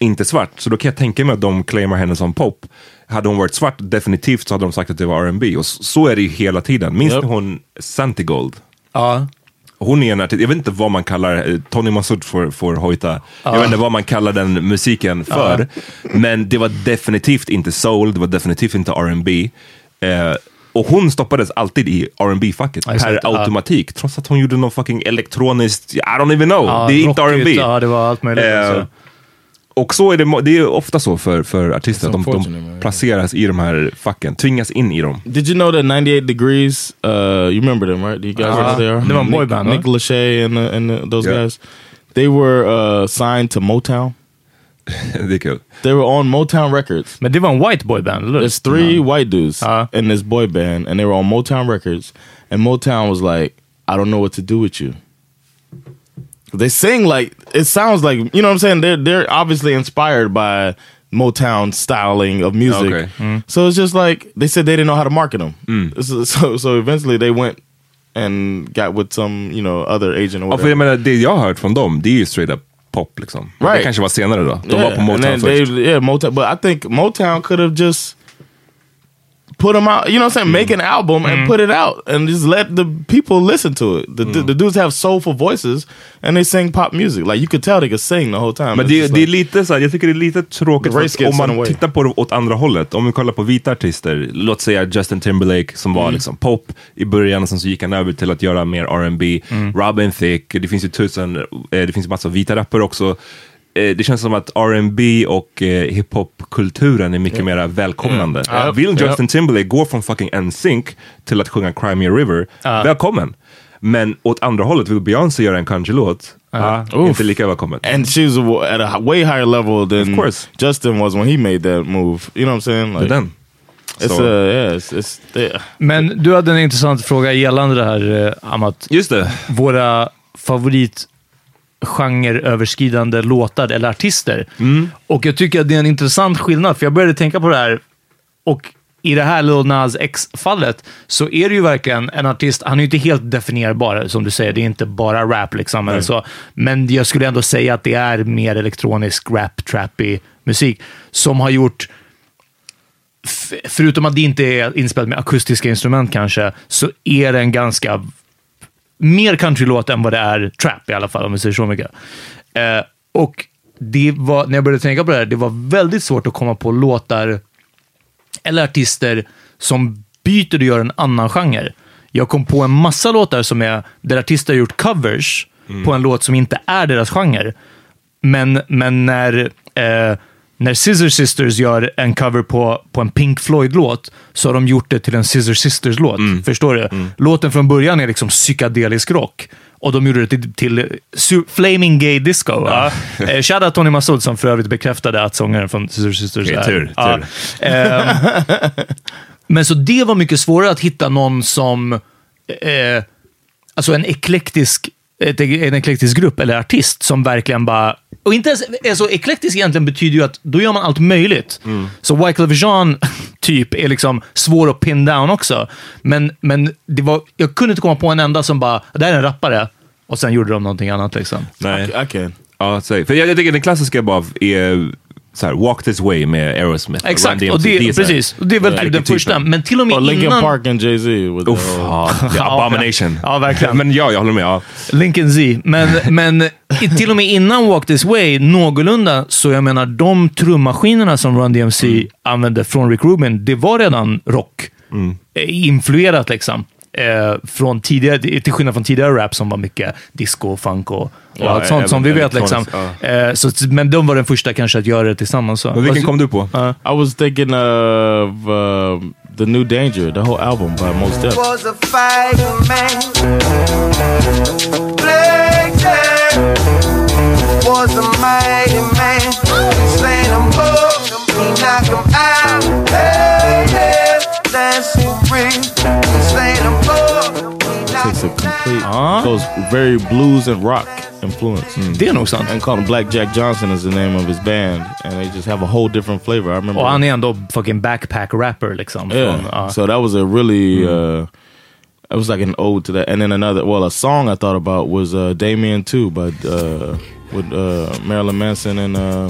inte svart, så då kan jag tänka mig att de claimar henne som pop. Hade hon varit svart, definitivt så hade de sagt att det var R&B och så är det ju hela tiden. Minns Yep. ni hon Santigold? ja. Hon är en artist, jag vet inte vad man kallar, eh, Tony Massoud får, får hojta, jag vet inte vad man kallar den musiken för. Men det var definitivt inte soul, det var definitivt inte R&B. Eh, och hon stoppades alltid i rb facket per ja. automatik. Trots att hon gjorde någon fucking elektroniskt, I don't even know. det är inte R&B. Ja, det var allt möjligt. Eh, alltså. Och så är det, det är ofta så för, för artister, att de, de man. placeras i de här facken, tvingas in i dem. Did you know that 98 Degrees, uh, you remember them, right? Do you guys know who they are? They were a boy Nick, Nick? Lachey and, uh, and uh, those Yeah. guys. They were uh, signed to Motown. det är kul. They were on Motown Records. Men det var en white boy band, eller hur? There's three white dudes Uh. in this boy band, and they were on Motown Records. And Motown was like, "I don't know what to do with you." They sing like it sounds like you know what I'm saying. They're they're obviously inspired by Motown styling of music. Okay. Mm-hmm. So it's just like they said they didn't know how to market them. Mm. So, so so eventually they went and got with some you know other agent or Ja, för whatever. jag menar, det jag har hört från dem, det är ju straight up pop liksom. Det Right. kanske var senare då. De Yeah, var på and Motown then först. They, yeah, Motown. But I think Motown could have just put them out. You know what I'm saying? Make an album and put it out and just let the people listen to it. The, the, the dudes have soulful voices and they sing pop music. Like you could tell they could sing the whole time. Men It's det, just det är like- lite så här, jag tycker det är lite tråkigt The för race att om gets in the man way. tittar på det åt andra hållet. Om vi kollar på vita artister, låt säga Justin Timberlake som Mm. var liksom pop i början och sen så gick han över till att göra mer R&B. Mm. Robin Thicke, det finns ju tusen, eh, det finns ju massa vita rappare också. Eh, Det känns som att R&B och eh, hiphop-kulturen är mycket mer välkomnande. Ja. Vill. Justin Timberlake gå från fucking NSYNC till att sjunga Cry Me a River, välkommen. Men åt andra hållet, vill Beyoncé göra en countrylåt, ah, Oof. inte lika välkommen. and she's a- at a way higher level than Of course. Justin was when he made that move. You know what I'm saying? Like, den. It's uh, yeah, it's, it's yeah. Men du hade en intressant fråga gällande det här, eh, Amat. Just det. Våra favorit genreöverskridande låtar eller artister. Och jag tycker att det är en intressant skillnad, för jag började tänka på det här och i det här Lil Nas X-fallet så är det ju verkligen en artist, han är ju inte helt definierbar som du säger, det är inte bara rap liksom. Eller så. Men jag skulle ändå säga att det är mer elektronisk rap, trappy musik som har gjort förutom att det inte är inspelat med akustiska instrument kanske, så är det en ganska mer countrylåt än vad det är trap i alla fall, om vi säger så mycket. Eh, och det var, när jag började tänka på det här, det var väldigt svårt att komma på låtar eller artister som byter och gör en annan genre. Jag kom på en massa låtar som är, där artister har gjort covers på en låt som inte är deras genre. Men, men när, eh, när Scissor Sisters gör en cover på, på en Pink Floyd-låt så har de gjort det till en Scissor Sisters-låt. Förstår du? Låten från början är liksom psykedelisk rock. Och de gjorde det till, till Flaming Gay Disco. Ja. Eh, Shoutout Tony Massoud som för övrigt bekräftade att sångaren från Scissor Sisters är... tur, Ja. tur. Ehm, men så det var mycket svårare att hitta någon som... Eh, alltså en eklektisk, en eklektisk grupp eller artist som verkligen bara... Och inte ens, alltså eklektisk egentligen betyder ju att då gör man allt möjligt. Så Wyclef Jean typ är liksom svår att pin down också. Men, men det var, jag kunde inte komma på en enda som bara, det här är en rappare. Och sen gjorde de någonting annat liksom. Nej. I can. Ja, säg. För jag, jag tycker den klassiska bara är så här, Walk This Way med Aerosmith. Exakt, och det, här- precis. Och det är väl typ den första. Men till och med Or Linkin innan... Park and Jay Z with Uff, ja, det abomination. Ja, verkligen. Men ja, jag håller med. Ja. Lincoln Z. Men, men till och med innan Walk This Way, någorlunda, så jag menar de trummaskinerna som Run DMC Mm. använde från Rick Rubin, det var redan rock. Eh, Influerat liksom. Eh, från tidigare, till skillnad från tidigare rap som var mycket disco, funk och, och Ja, allt sånt som vi vet. Liksom. Eh, så, men de var den första kanske att göra det tillsammans. Så. Men vilken kom du på? Ja. I was thinking of uh, the New Danger, the whole album by Mos Def. was a Jack was a mighty man. Slayed them both, he knocked them out. Hey, Takes a knocked them complete, Ah. goes very blues and rock influence. Det är nog sant. And called him Black Jack Johnson is the name of his band, and they just have a whole different flavor. I remember. Och han är ändå fucking backpack rapper liksom. Yeah. Från, ja. So that was a really uh it was like an ode to that. And then another well, a song I thought about was uh Damien too, but uh with uh Marilyn Manson and uh,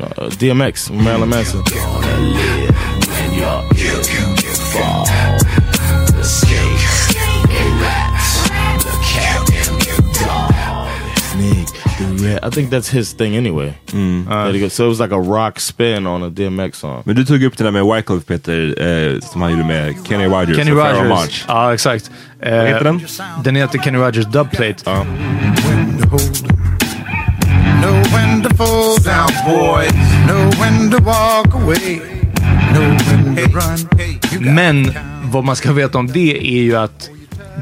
uh DMX, Marilyn Manson. Snake, the red. I think that's his thing anyway. That he goes- so it was like a rock spin on a DMX song. Men du tog upp det där med Wyclef Peter, eh, som han gjorde med Kenny Rogers Kenny Rogers. Monch. Ja, exakt. Eh, Vad heter den? Den heter Kenny Rogers Dubplate. Ja. Know when to fall down, boy. Know when to walk away. Know when Men vad man ska veta om det är ju att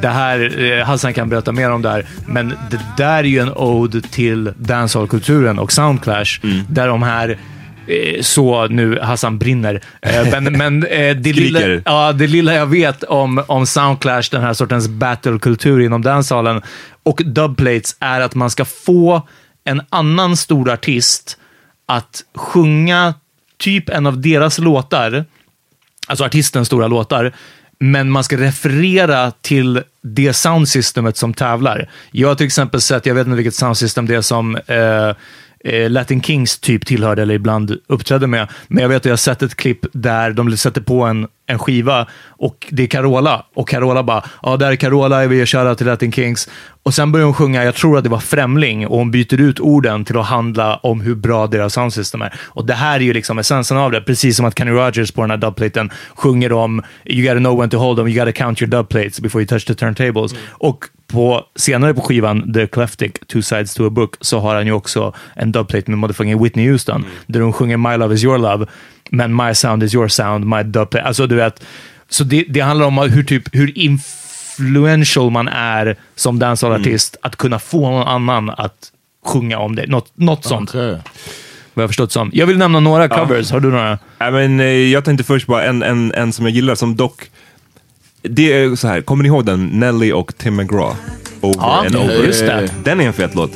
det här, eh, Hassan kan berätta mer om det här, men det där är ju en ode till dancehall-kulturen och Soundclash, Mm. där de här eh, så nu, Hassan brinner. Eh, Men, men det, lilla, ja, det lilla jag vet om, om Soundclash, den här sortens battlekultur inom dancehallen och dubplates är att man ska få en annan stor artist att sjunga typ en av deras låtar, alltså artistens stora låtar, men man ska referera till det soundsystemet som tävlar. Jag har till exempel sett, jag vet inte vilket soundsystem det är som eh, eh, Latin Kings typ tillhörde eller ibland uppträdde med, men jag vet att jag har sett ett klipp där de sätter på en, en skiva och det är Carola och Carola bara, ja där är Carola, ge shoutout till Latin Kings. Och sen börjar hon sjunga, jag tror att det var Främling, och hon byter ut orden till att handla om hur bra deras soundsystem är. Och det här är ju liksom essensen av det, precis som att Kenny Rogers på den här dubplaten sjunger om you gotta know when to hold them, you gotta count your dubplates before you touch the turntables. Och på, senare på skivan The Eclectic, Two Sides to a Book, så har han ju också en dubplate med motherfucking Whitney Houston, där hon sjunger My Love Is Your Love, men My Sound Is Your Sound, My Dubplate. Alltså du vet, så det, det handlar om hur, typ, hur influential man är som dancehallartist, att kunna få någon annan att sjunga om det. Något, något sånt, Okay. vad jag förstått som. Jag vill nämna några covers. Har du några? Nej, men, eh, jag tänkte först bara en, en, en som jag gillar som dock... Det är så här, kommer ni ihåg den? Nelly och Tim McGraw. Over Ja, and over. just det. Den är en fet låt.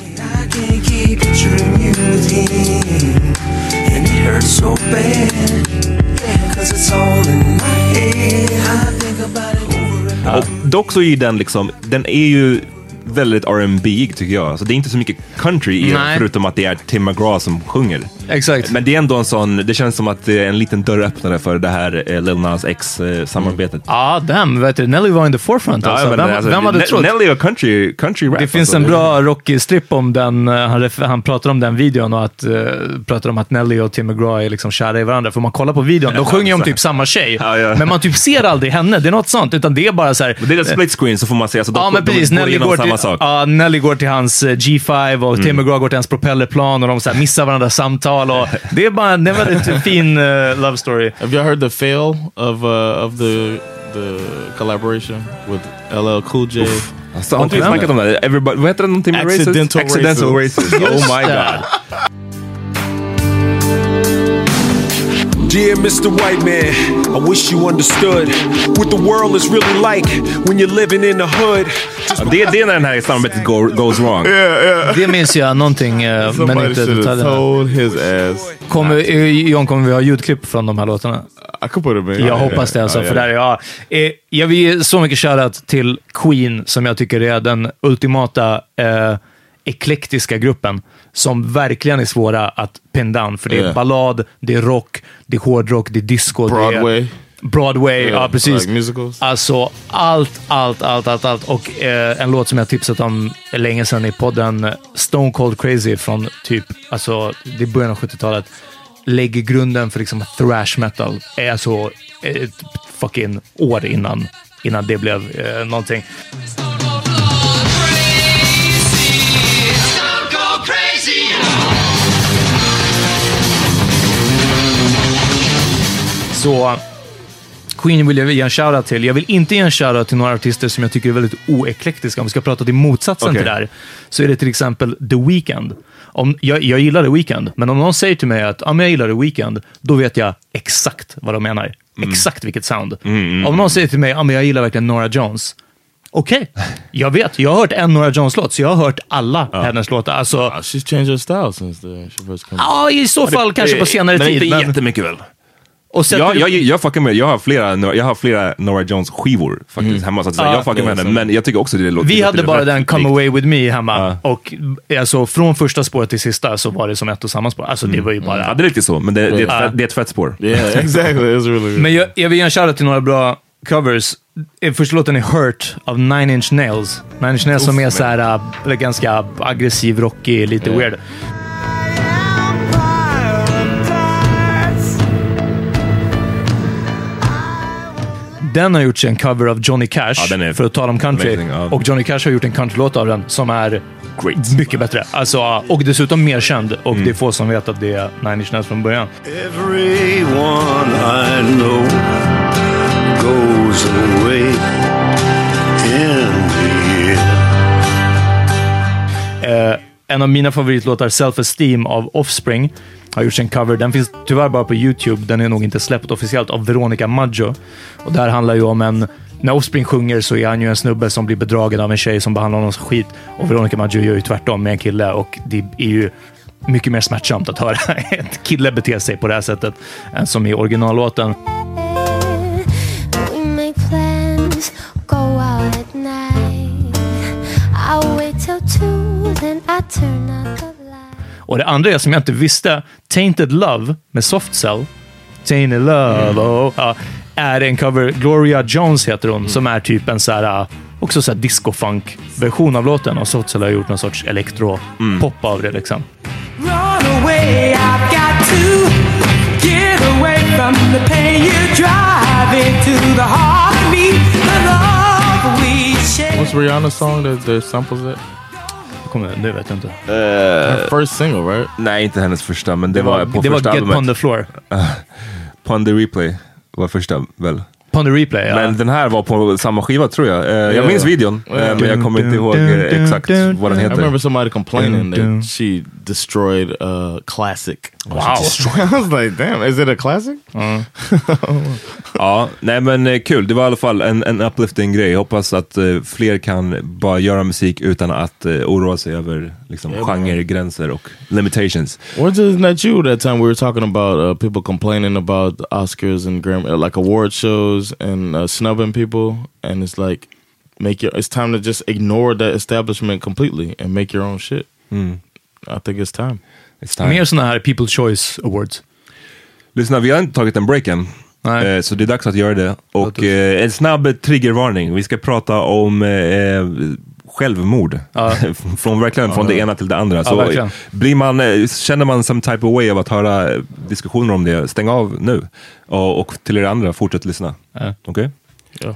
and Och dock så är den liksom, den är ju väldigt R&B tycker jag. Så det är inte så mycket country i den, förutom att det är Tim McGraw som sjunger. Exakt. Men det är ändå en sån, det känns som att det är en liten dörröppnare för det här eh, Lil Nas X-samarbetet. Ja, damn. Vet du, Nelly var in the forefront alltså. men, vem, alltså, vem hade Ne- trott? Nelly och country, country rap. Det finns alltså. en bra Rocky-strip om den. eh, Han, han pratar om den videon och att, uh, pratar om att Nelly och Tim McGraw är liksom kära i varandra. För man kollar på videon, de sjunger om typ samma tjej. Ja, ja. Men man typ ser aldrig henne. Det är något sånt. Utan det är bara så här. Det är ett split screen så får man se, alltså, de, Ja, men precis. de Nelly går, samma till, sak. ja, Nelly går till hans eh, G5 och Tim McGraw går till hans propellerplan och de så här missar varandras samtal. Och det är bara det en väldigt fin eh, love story. Have you heard the fail of uh, of the the collaboration with LL Cool J? Alltså, har inte vi snackat om det? Everybody, vad heter den? Någonting med? Accidental Accidental racist. racist. Oh my det. god. Dear Mr. White Man, I wish you understood what the world is really like when you're living in the hood. Det, det är när den här samarbetet go, goes wrong. Det minns jag någonting, eh, men Somebody inte detaljerna. told his ass. Kommer, eh, John, kommer vi ha ljudklipp från de här låtarna? I could put it in. Jag hoppas det alltså, för där är jag. Eh, jag vill ge så mycket shoutout till Queen, som jag tycker är den ultimata eh, eklektiska gruppen, som verkligen är svåra att pin down. För det är Yeah. ballad, det är rock, det är hårdrock, det är disco. Det Broadway. är Broadway, Yeah, ja precis. like. Alltså allt, allt, allt, allt, allt. Och eh, en låt som jag tipsat om länge sedan i podden, eh, Stone Cold Crazy från typ, alltså det är början av 70-talet, lägger grunden för liksom thrash metal. Är alltså ett fucking år innan innan det blev eh, någonting. Så Queen vill jag ge en shoutout till. Jag vill inte ge en shoutout till några artister som jag tycker är väldigt oeklektiska. Om vi ska prata till motsatsen Okej. till det här, så är det till exempel The Weeknd. Om, jag, jag gillar The Weeknd, men om någon säger till mig att ja, men jag gillar The Weeknd, då vet jag exakt vad de menar. Exakt vilket sound. Om någon säger till mig, ja, men jag gillar verkligen Nora Jones. Okej, jag vet. Jag har hört en Nora Jones-låt, så jag har hört alla hennes låtar. Alltså, Uh, she's changed her style since the, she first came ja, i så fall kanske på senare men tid. inte men- jättemycket väl? Och Jag, jag, jag fuckar med, jag har flera, Nora- jag har flera Nora Jones skivor faktiskt hemma. Så att säga. Ja. jag fuckar med henne, men jag tycker också det låter Vi hade bara rätt den Come. Away With Me hemma. Och alltså, från första spåret till sista så var det som ett och samma spår. Alltså, det var ju bara... Ja, det är lite så, men det, det, är, ett, det är ett fett spår. Yeah, exactly. It's really good. Men jag, jag vill ge en shoutout till några bra covers. Eh, Första låten är Hurt av Nine Inch Nails. Nine Inch Nails som är så här, eller ganska aggressiv, rockig, lite weird. Den har gjort en cover av Johnny Cash, Ja, är för att tala om country. amazing, ja. Och Johnny Cash har gjort en countrylåt av den som är mycket bättre. Alltså, och dessutom mer känd. Och det är få som vet att det är Nine Inch Nails från början. Everyone I know goes away en av mina favoritlåtar, Self Esteem av Offspring, har gjorts en cover. Den finns tyvärr bara på YouTube. Den är nog inte släppt officiellt av Veronica Maggio. Och det här handlar ju om en... När Offspring sjunger så är han ju en snubbe som blir bedragen av en tjej som behandlar honom som skit. Och Veronica Maggio gör ju tvärtom med en kille och det är ju mycket mer smärtsamt att höra en kille bete sig på det här sättet än som i originallåten. Och det andra är som jag inte visste, Tainted Love med Soft Cell. Tainted Love, oh, ja, är en cover. Gloria Jones heter hon, som är typ en så här, uh, också så här disco-funk-version av låten. Och Soft Cell har gjort någon sorts elektro-pop av det liksom. Run away, I've got to get away from the pain you drive into the heart of me, the love we share. What's Rihanna's song that, that samples it? Kommer, det vet jag inte. Her first single, right? Nej, inte hennes första, men det, Det var, var på det var första Get albumet. on the floor. Pon the Replay var första väl? Pon the Replay, ja. Men den här var på samma skiva tror jag. Eh, Jag Ja. minns videon, eh, men jag kommer inte ihåg exakt vad den I remember heter. somebody complaining that she destroyed a classic. Wow. I was like, damn, is it a classic? Ja, nej men eh, kul. Det var i alla fall en, en uplifting grej. Hoppas att eh, fler kan bara göra musik utan att eh, oroa sig över liksom, man. genregränser och limitations. Wasn't that you that time we were talking about uh, people complaining about Oscars and Grammy, uh, like award shows and uh, snubbing people, and it's like make your. It's time to just ignore that establishment completely and make your own shit. Mm. I think it's time. It's time. Mer sådana här People Choice Awards. Lyssna, vi har inte tagit en break än. Nej. Eh, Så det är dags att göra det. Och eh, en snabb triggervarning. Vi ska prata om eh, självmord. Ja. från verkligen från det ena till det andra. Ja, Så verkligen. blir man, eh, känner man some type of way av att höra diskussioner om det, stäng av nu. Och, och till er andra, fortsätt lyssna. Ja. Okej? Yeah.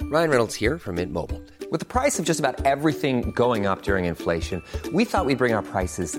Ryan Reynolds here from Mint Mobile. With the price of just about everything going up during inflation, we thought we'd bring our prices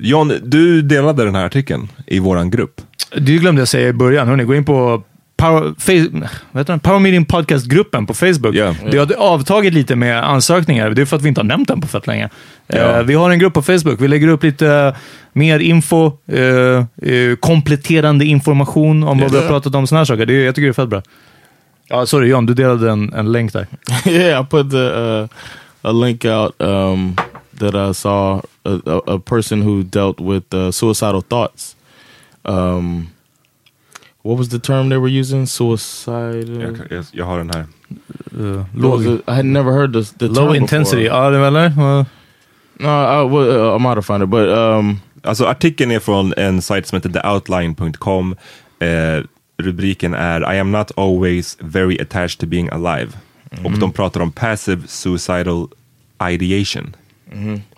John, du delade den här artikeln i våran grupp. Det glömde jag säga i början. Hörrni, gå in på Power, face? Power Meeting Podcast-gruppen på Facebook. Det har avtagit lite med ansökningar. Det är för att vi inte har nämnt den på fett länge. Eh, vi har en grupp på Facebook. Vi lägger upp lite mer info, eh, eh, kompletterande information om vad vi har pratat om. Såna här saker. Det, är- jag tycker det är fett bra. Ja, sorry John, du delade en, en länk där. yeah, I put the uh, a link out um, that I saw a, a, a person who dealt with uh, suicidal thoughts. Um, what was the term they were using? Suicide. Jag, jag, jag har den här. What was it? I had never heard this, the Low term intensity. Before. Ja, det var eller? Uh, No, I, well, uh, I'm out to find it, but um, Alltså artikeln är från en sajt som heter theoutline.com. Eh, rubriken är I am not always very attached to being alive. Och de pratar om passive suicidal ideation.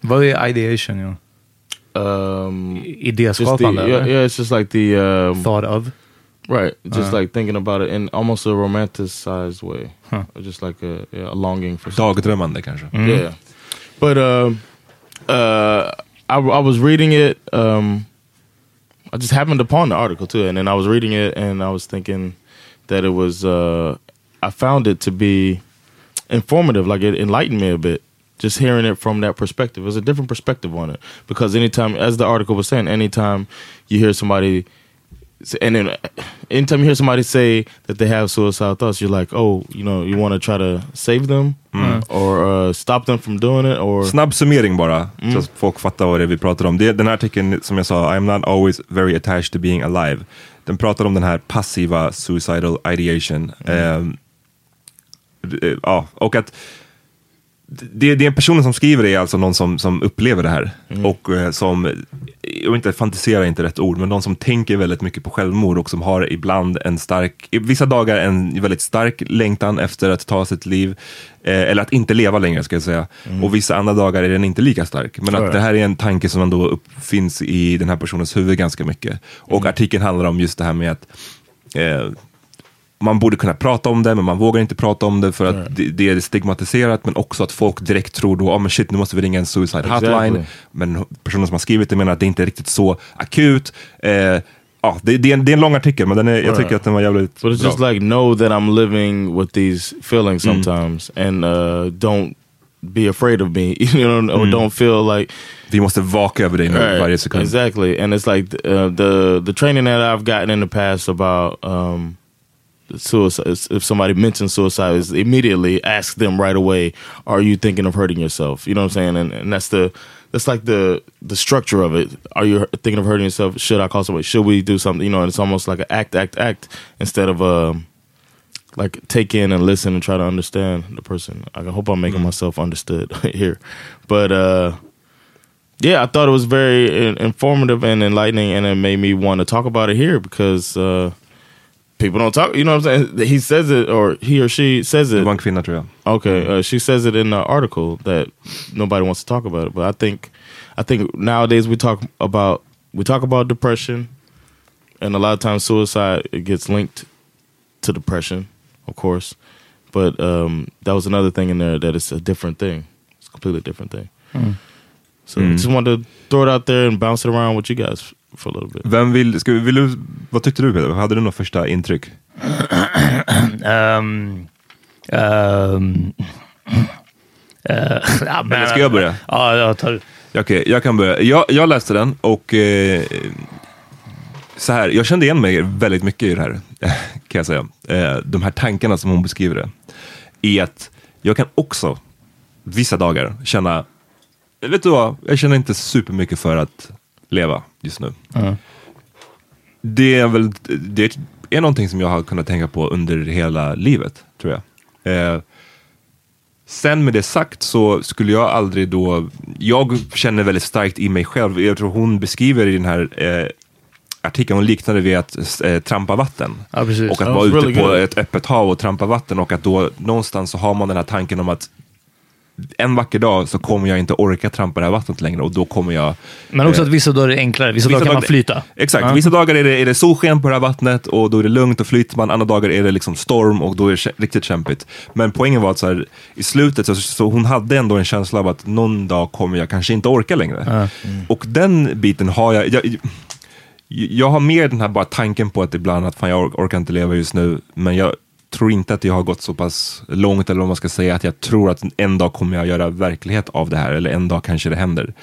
Vad är ideation? Ja? um, just the, Idéskapande? yeah, eller? yeah, it's just like the um, Thought of? right, just Uh. like thinking about it in almost a romanticized way, Huh. Just like a, yeah, a longing for something. Dagdrömmande kanske. Yeah, but um, uh, I, I was reading it. Um, I just happened upon the article too, and then I was reading it, and I was thinking that it was. Uh, I found it to be informative, like it enlightened me a bit. Just hearing it from that perspective, it was a different perspective on it. Because anytime, as the article was saying, anytime you hear somebody, and then anytime you hear somebody say that they have suicidal thoughts, you're like, oh, you know, you want to try to save them Mm. or uh, stop them from doing it, or Snabb summering bara, Mm. så att folk fattar vad det är vi pratar om. Det, den här artikeln, som jag sa, I am not always very attached to being alive. Den pratar om den här passiva suicidal ideation. Ehm, eh, ja, och att det, det är personen som skriver det är alltså någon som, som upplever det här. Och eh, som, jag inte fantiserar inte rätt ord, men någon som tänker väldigt mycket på självmord och som har ibland en stark, vissa dagar en väldigt stark längtan efter att ta sitt liv. Eh, eller att inte leva längre ska jag säga. Och vissa andra dagar är den inte lika stark. Men att det här är en tanke som ändå finns i den här personens huvud ganska mycket. Och artikeln handlar om just det här med att eh, man borde kunna prata om det, men man vågar inte prata om det för att det, det är stigmatiserat, men också att folk direkt tror då, oh, men shit, nu måste vi ringa en suicide hotline. Exactly. Men personen som har skrivit det menar att det inte är riktigt så akut. Eh, ja, det, det, är en, det är en lång artikel, men den är, jag Right. tycker att den var jävligt But it's bra. just like know that I'm living with these feelings Mm. sometimes, and uh, don't be afraid of me. You know, or Mm. don't feel like Vi måste vaka över dig nu Right, varje sekund. Exactly, and it's like uh, the the training that I've gotten in the past about um, suicide. If somebody mentions suicide, is immediately ask them right away, "Are you thinking of hurting yourself?" You know what I'm saying? And, and that's the that's like the the structure of it. Are you thinking of hurting yourself? Should I call somebody? Should we do something? You know, and it's almost like an act, act, act instead of um, like take in and listen and try to understand the person. I hope I'm making myself understood here, but uh, yeah, I thought it was very informative and enlightening, and it made me want to talk about it here because uh, people don't talk. You know what I'm saying? He says it, or he or she says it. Det var kvinna tror jag. Okay, uh, she says it in the article that nobody wants to talk about it, but I think, I think nowadays we talk about we talk about depression, and a lot of times suicide it gets linked to depression, of course, but um, that was another thing in there that it's a different thing. It's a completely different thing. Mm. So I Mm. just wanted to throw it out there and bounce it around with you guys for a little bit. Vem vill, ska, vi- vill du, vad tyckte du Peter? Hade du några första intryck? Eh, ja, men- Eller ska jag börja? Ja, jag tar Okej, jag kan börja. Jag, jag läste den och eh, så här, jag kände igen mig väldigt mycket i det här, kan jag säga. Eh, de här tankarna som hon beskriver det. I att jag kan också vissa dagar känna, vet du vad, jag känner inte supermycket för att leva just nu. Ja. Det är väl, det är någonting som jag har kunnat tänka på under hela livet, tror jag. Eh, Sen med det sagt så skulle jag aldrig då, jag känner väldigt starkt i mig själv, jag tror hon beskriver i den här eh, artikeln, hon liknade vid att eh, trampa vatten. Precis. Och att vara was ute really på good. ett öppet hav och trampa vatten och att då någonstans så har man den här tanken om att en vacker dag så kommer jag inte orka trampa det här vattnet längre och då kommer jag... Men också eh, att vissa dagar är det enklare. Vissa, dagar kan man flyta. Exakt, Ja. vissa dagar är det, är det solsken på det här vattnet och då är det lugnt och flyter man. Andra dagar är det liksom storm och då är det riktigt kämpigt. Men poängen var att så här, i slutet så, så hon hade ändå en känsla av att någon dag kommer jag kanske inte orka längre. Ja. Och den biten har jag, jag jag har mer den här bara tanken på att ibland att fan jag or- orkar inte leva just nu, men jag tror inte att jag har gått så pass långt, eller vad man ska säga, att jag tror att en dag kommer jag göra verklighet av det här, eller en dag kanske det händer.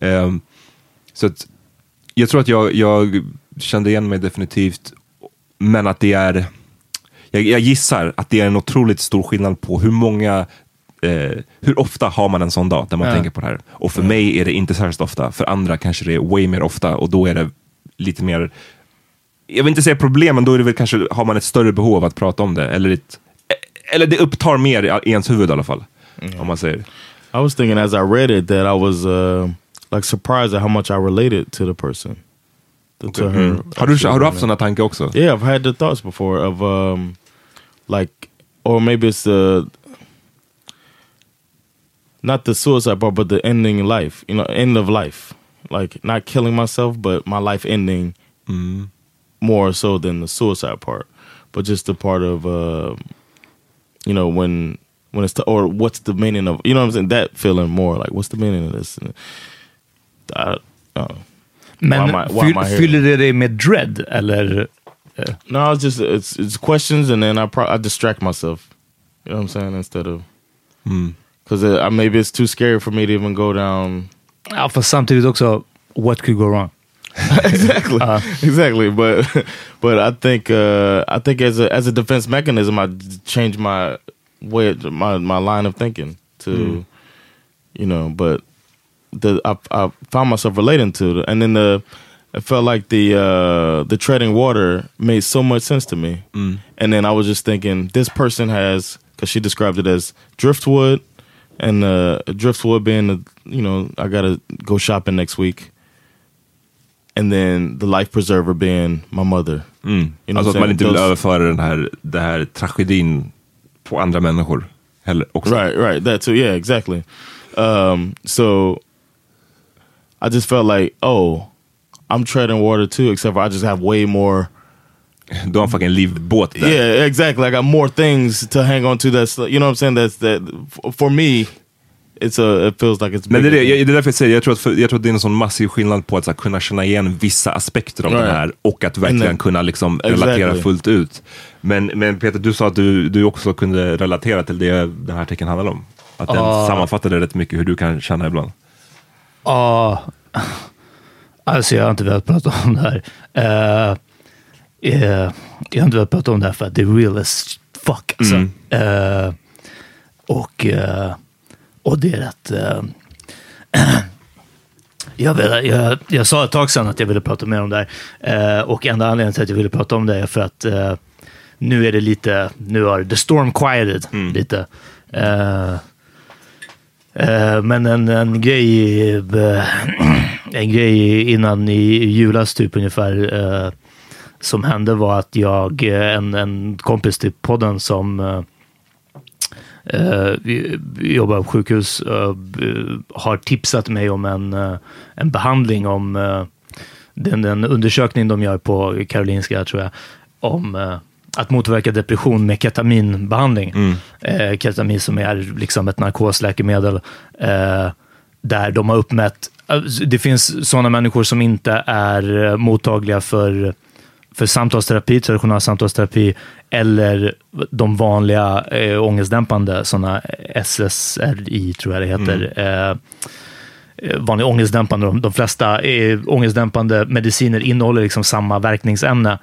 Ehm, så att jag tror att jag, jag kände igen mig definitivt, men att det är, jag, jag gissar att det är en otroligt stor skillnad på hur många Eh, hur ofta har man en sån dag där man Ja. tänker på det här? Och för mig är det inte särskilt ofta, för andra kanske det är way mer ofta och då är det lite mer, jag vill inte säga problem, men då är det väl kanske, har man ett större behov av att prata om det. Eller, ett, eller det upptar mer i ens huvud i alla fall. Om man säger. I was thinking as I read it that I was uh, like surprised at how much I related to the person. To, to her. Mm. Har, du, har du haft sådana tankar också? Yeah, I've had the thoughts before of um, like, or maybe it's the not the suicide part, but the ending life. You know, end of life. Like not killing myself, but my life ending more so than the suicide part, but just the part of uh, you know when when it's t- or what's the meaning of you know what I'm saying that feeling more like what's the meaning of this? And I, uh, Men why am I- why am fyll, I here? fyller det dig med dread, eller? eh, No, it's just it's it's questions, and then I pro- I distract myself. You know what I'm saying? Instead of because I maybe it's too scary for me to even go down. Ja, fast samtidigt också, what could go wrong? exactly, exactly. But but I think uh, I think as a as a defense mechanism, I changed my way my my line of thinking to Mm. you know. But the I, I found myself relating to it, and then the it felt like the uh, the treading water made so much sense to me. Mm. And then I was just thinking, this person has because she described it as driftwood, and uh, driftwood being the you know I gotta go shopping next week. And then the life preserver being my mother. Mm. You know alltså att man inte vill Those- överföra den här, den här tragedin på andra människor heller också. Right, right. That too. Yeah, exactly. Um, so I just felt like, oh, I'm treading water too, except for I just have way more. Du har en fucking livbåt där. Yeah, exactly. I got more things to hang on to. That's you know what I'm saying. That's that for me. It's a. It feels like it's. Men det är, det, jag, det är därför jag säger, jag tror, att för, jag tror att det är en sån massiv skillnad på att så här, kunna känna igen vissa aspekter av Right. det här och att verkligen then- kunna liksom relatera Exactly. fullt ut. Men, men Peter, du sa att du, du också kunde relatera till det den här artikeln handlar om. Att den Ja. sammanfattade rätt mycket hur du kan känna ibland. Ja, alltså jag har inte velat prata om det här. Eh, eh, jag har inte velat prata om det här för att det är real as fuck. Alltså. Mm. Eh, och, och det är rätt... eh, jag, vill, jag, jag sa ett tag sedan att jag ville prata mer om det här. Eh, och enda anledningen till att jag ville prata om det är för att eh, nu är det lite... Nu har the storm quieted lite. Eh, Eh, men en, en grej eh, en grej innan i julas typ ungefär som hände var att jag, en, en kompis till podden som eh, jobbar på sjukhus eh, har tipsat mig om en, eh, en behandling om eh, den, den undersökning de gör på Karolinska tror jag om att motverka depression med ketaminbehandling. Eh, ketamin som är liksom ett narkosläkemedel eh, där de har uppmätt, det finns sådana människor som inte är mottagliga för för samtalsterapi, traditionell samtalsterapi eller de vanliga eh, ångestdämpande, sådana SSRI tror jag det heter. Eh, eh, vanliga ångestdämpande. De, de flesta eh, ångestdämpande mediciner innehåller liksom samma verkningsämne.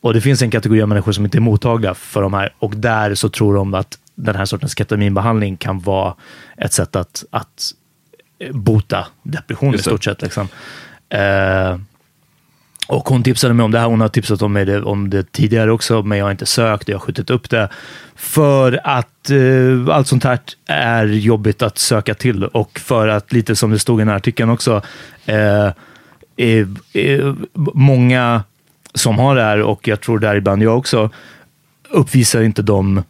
Och det finns en kategori av människor som inte är mottagliga för de här och där så tror de att den här sortens ketaminbehandling kan vara ett sätt att, att eh, bota depression i stort sett. Liksom. Eh, och hon tipsade mig om det här. Hon har tipsat om, mig det, om det tidigare också, men jag har inte sökt. Jag har skjutit upp det. För att eh, allt sånt här är jobbigt att söka till och för att, lite som det stod i den här artikeln också, eh, eh, eh många som har det här, och jag tror däribland jag också, uppvisar inte de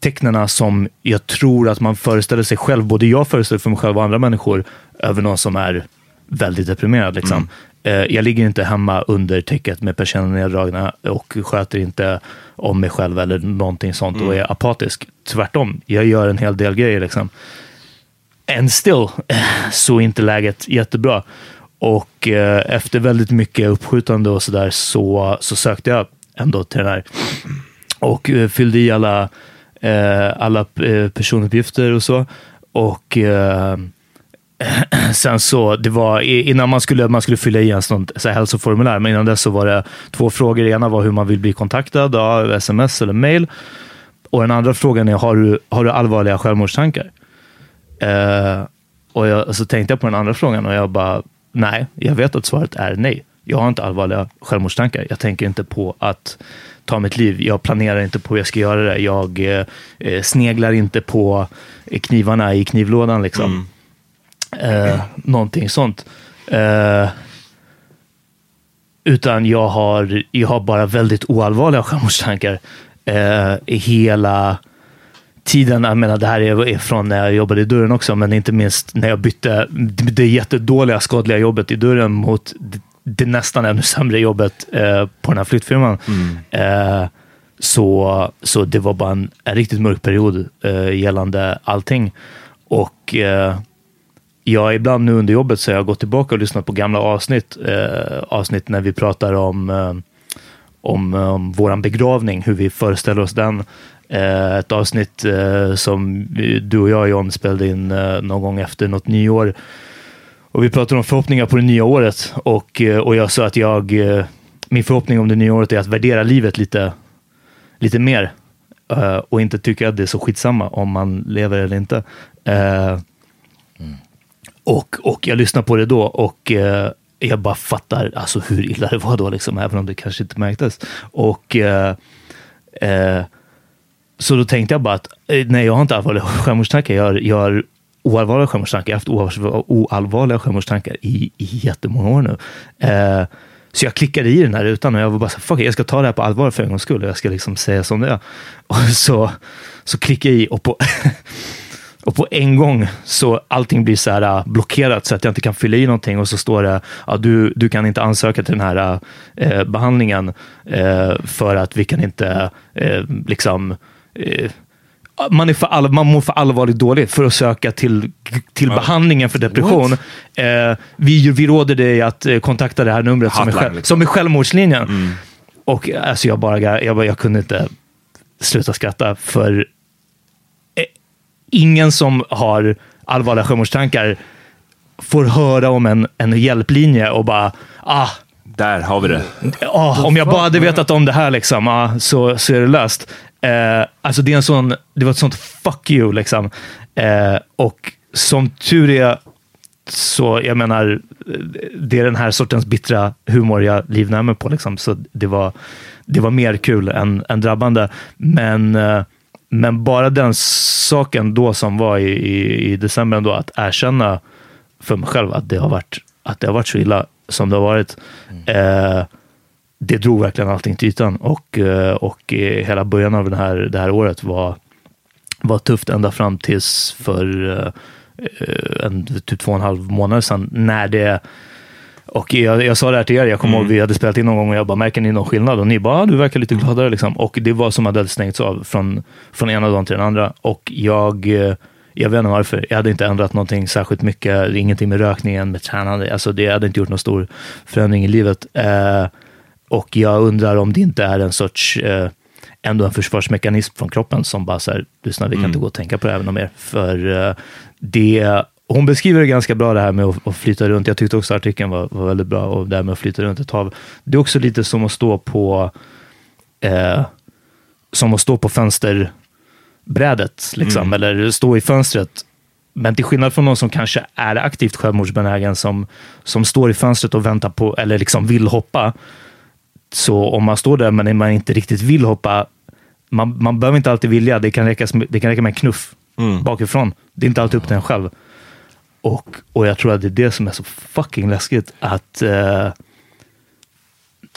tecknena som jag tror att man föreställer sig själv, både jag föreställer för mig själv och andra människor, över någon som är väldigt deprimerad. Liksom. Mm. Jag ligger inte hemma under täcket med persiennerna neddragna och sköter inte om mig själv eller någonting sånt och är apatisk. Tvärtom, jag gör en hel del grejer. Liksom. And still eh, så är inte läget jättebra. Och eh, efter väldigt mycket uppskjutande och sådär så, så sökte jag ändå till den här och eh, fyllde i alla, eh, alla eh, personuppgifter och så. Och eh, sen så, det var innan man skulle, man skulle fylla i en sån så här hälsoformulär, men innan dess så var det två frågor. Det ena var hur man vill bli kontaktad ja, sms eller mail. Och den andra frågan är, har du, har du allvarliga självmordstankar? Eh, och jag, så tänkte jag på den andra frågan och jag bara, nej, jag vet att svaret är nej. Jag har inte allvarliga självmordstankar. Jag tänker inte på att ta mitt liv. Jag planerar inte på hur jag ska göra det. Jag eh, eh sneglar inte på knivarna i knivlådan. Liksom. Mm. Eh, någonting sånt. Eh, utan jag har, jag har bara väldigt oallvarliga självmordstankar. Eh, hela tiden, jag menar det här är från när jag jobbade i dörren också, men inte minst när jag bytte det jättedåliga, skadliga jobbet i dörren mot det, det nästan ännu sämre jobbet eh, på den här flyttfirman. Eh, så, så det var bara en, en riktigt mörk period eh, gällande allting. Och Ja, jag ibland nu under jobbet så har jag gått tillbaka och lyssnat på gamla avsnitt. Eh, avsnitt när vi pratar om, eh, om, eh, om våran begravning, hur vi föreställer oss den. Eh, ett avsnitt eh, som vi- du och jag John spelade in eh, någon gång efter något nyår. Och vi pratade om förhoppningar på det nya året och, eh, och jag sa att jag, eh, min förhoppning om det nya året är att värdera livet lite, lite mer. Eh, och inte tycka att det är så skitsamma om man lever eller inte. Eh, och, och jag lyssnar på det då och eh, jag bara fattar alltså hur illa det var då, liksom, även om det kanske inte märktes. Och eh, eh, Så då tänkte jag bara att eh, nej, jag har inte allvarliga självmordstankar. Jag har, jag har oallvarliga självmordstankar. Jag har haft oallvarliga- självmordstankar i, i jättemånga år nu. Eh, så jag klickade i den här rutan och jag var bara så fuck it, jag ska ta det här på allvar för en gångs skull. och Jag ska liksom säga som det är. Och så, så klickade jag i och på, och på en gång så allting blir så här äh, blockerat så att jag inte kan fylla i någonting och så står det ja, du, du kan inte ansöka till den här eh, behandlingen eh, för att vi kan inte eh, liksom man, är för all, man mår för allvarligt dåligt för att söka till, till behandlingen för depression. Vi, vi råder dig att kontakta det här numret som är, Hotline, själv, liksom. som är självmordslinjen. Och alltså, jag, bara, jag, bara, jag kunde inte sluta skratta för ingen som har allvarliga självmordstankar får höra om en, en hjälplinje och bara ah, Där har vi det. Ja, om jag bara hade vetat om det här liksom, ja, så, så är det löst. Eh, alltså det, är en sån, det var ett sånt fuck you. Liksom. Eh, och som tur är, så jag menar, det är den här sortens bittra humor jag livnär mig på. Liksom. Så det var, det var mer kul än, än drabbande. Men, eh, men bara den saken då som var i, i, i december, ändå, att erkänna för mig själv att det har varit, att det har varit så illa som det har varit. Eh, det drog verkligen allting till ytan och, eh, och eh, hela början av den här, det här året var, var tufft ända fram tills för eh, en, typ två och en halv månad sedan när det och jag, jag sa det här till er, jag kommer ihåg vi hade spelat in någon gång och jag bara, märker ni någon skillnad? Och ni bara, ah, du verkar lite gladare liksom. Och det var som att det hade stängts av från, från ena dagen till den andra. Och jag, eh, jag vet inte varför, jag hade inte ändrat någonting särskilt mycket. Ingenting med rökningen, med tränande. Alltså det hade inte gjort någon stor förändring i livet. Eh, och jag undrar om det inte är en sorts, eh, ändå en försvarsmekanism från kroppen som bara så här, lyssna, vi kan inte gå och tänka på det här med mer. För eh, det, hon beskriver det ganska bra det här med att, att flyta runt. Jag tyckte också artikeln var, var väldigt bra och det här med att flyta runt ett hav. Det är också lite som att stå på, eh, som att stå på fönsterbrädet, liksom, eller stå i fönstret Men till skillnad från någon som kanske är aktivt självmordsbenägen, som, som står i fönstret och väntar på, eller liksom vill hoppa. Så om man står där men man inte riktigt vill hoppa, man, man behöver inte alltid vilja. Det kan räcka, det kan räcka med en knuff Mm. bakifrån. Det är inte alltid upp till en själv. Och, och jag tror att det är det som är så fucking läskigt, att eh,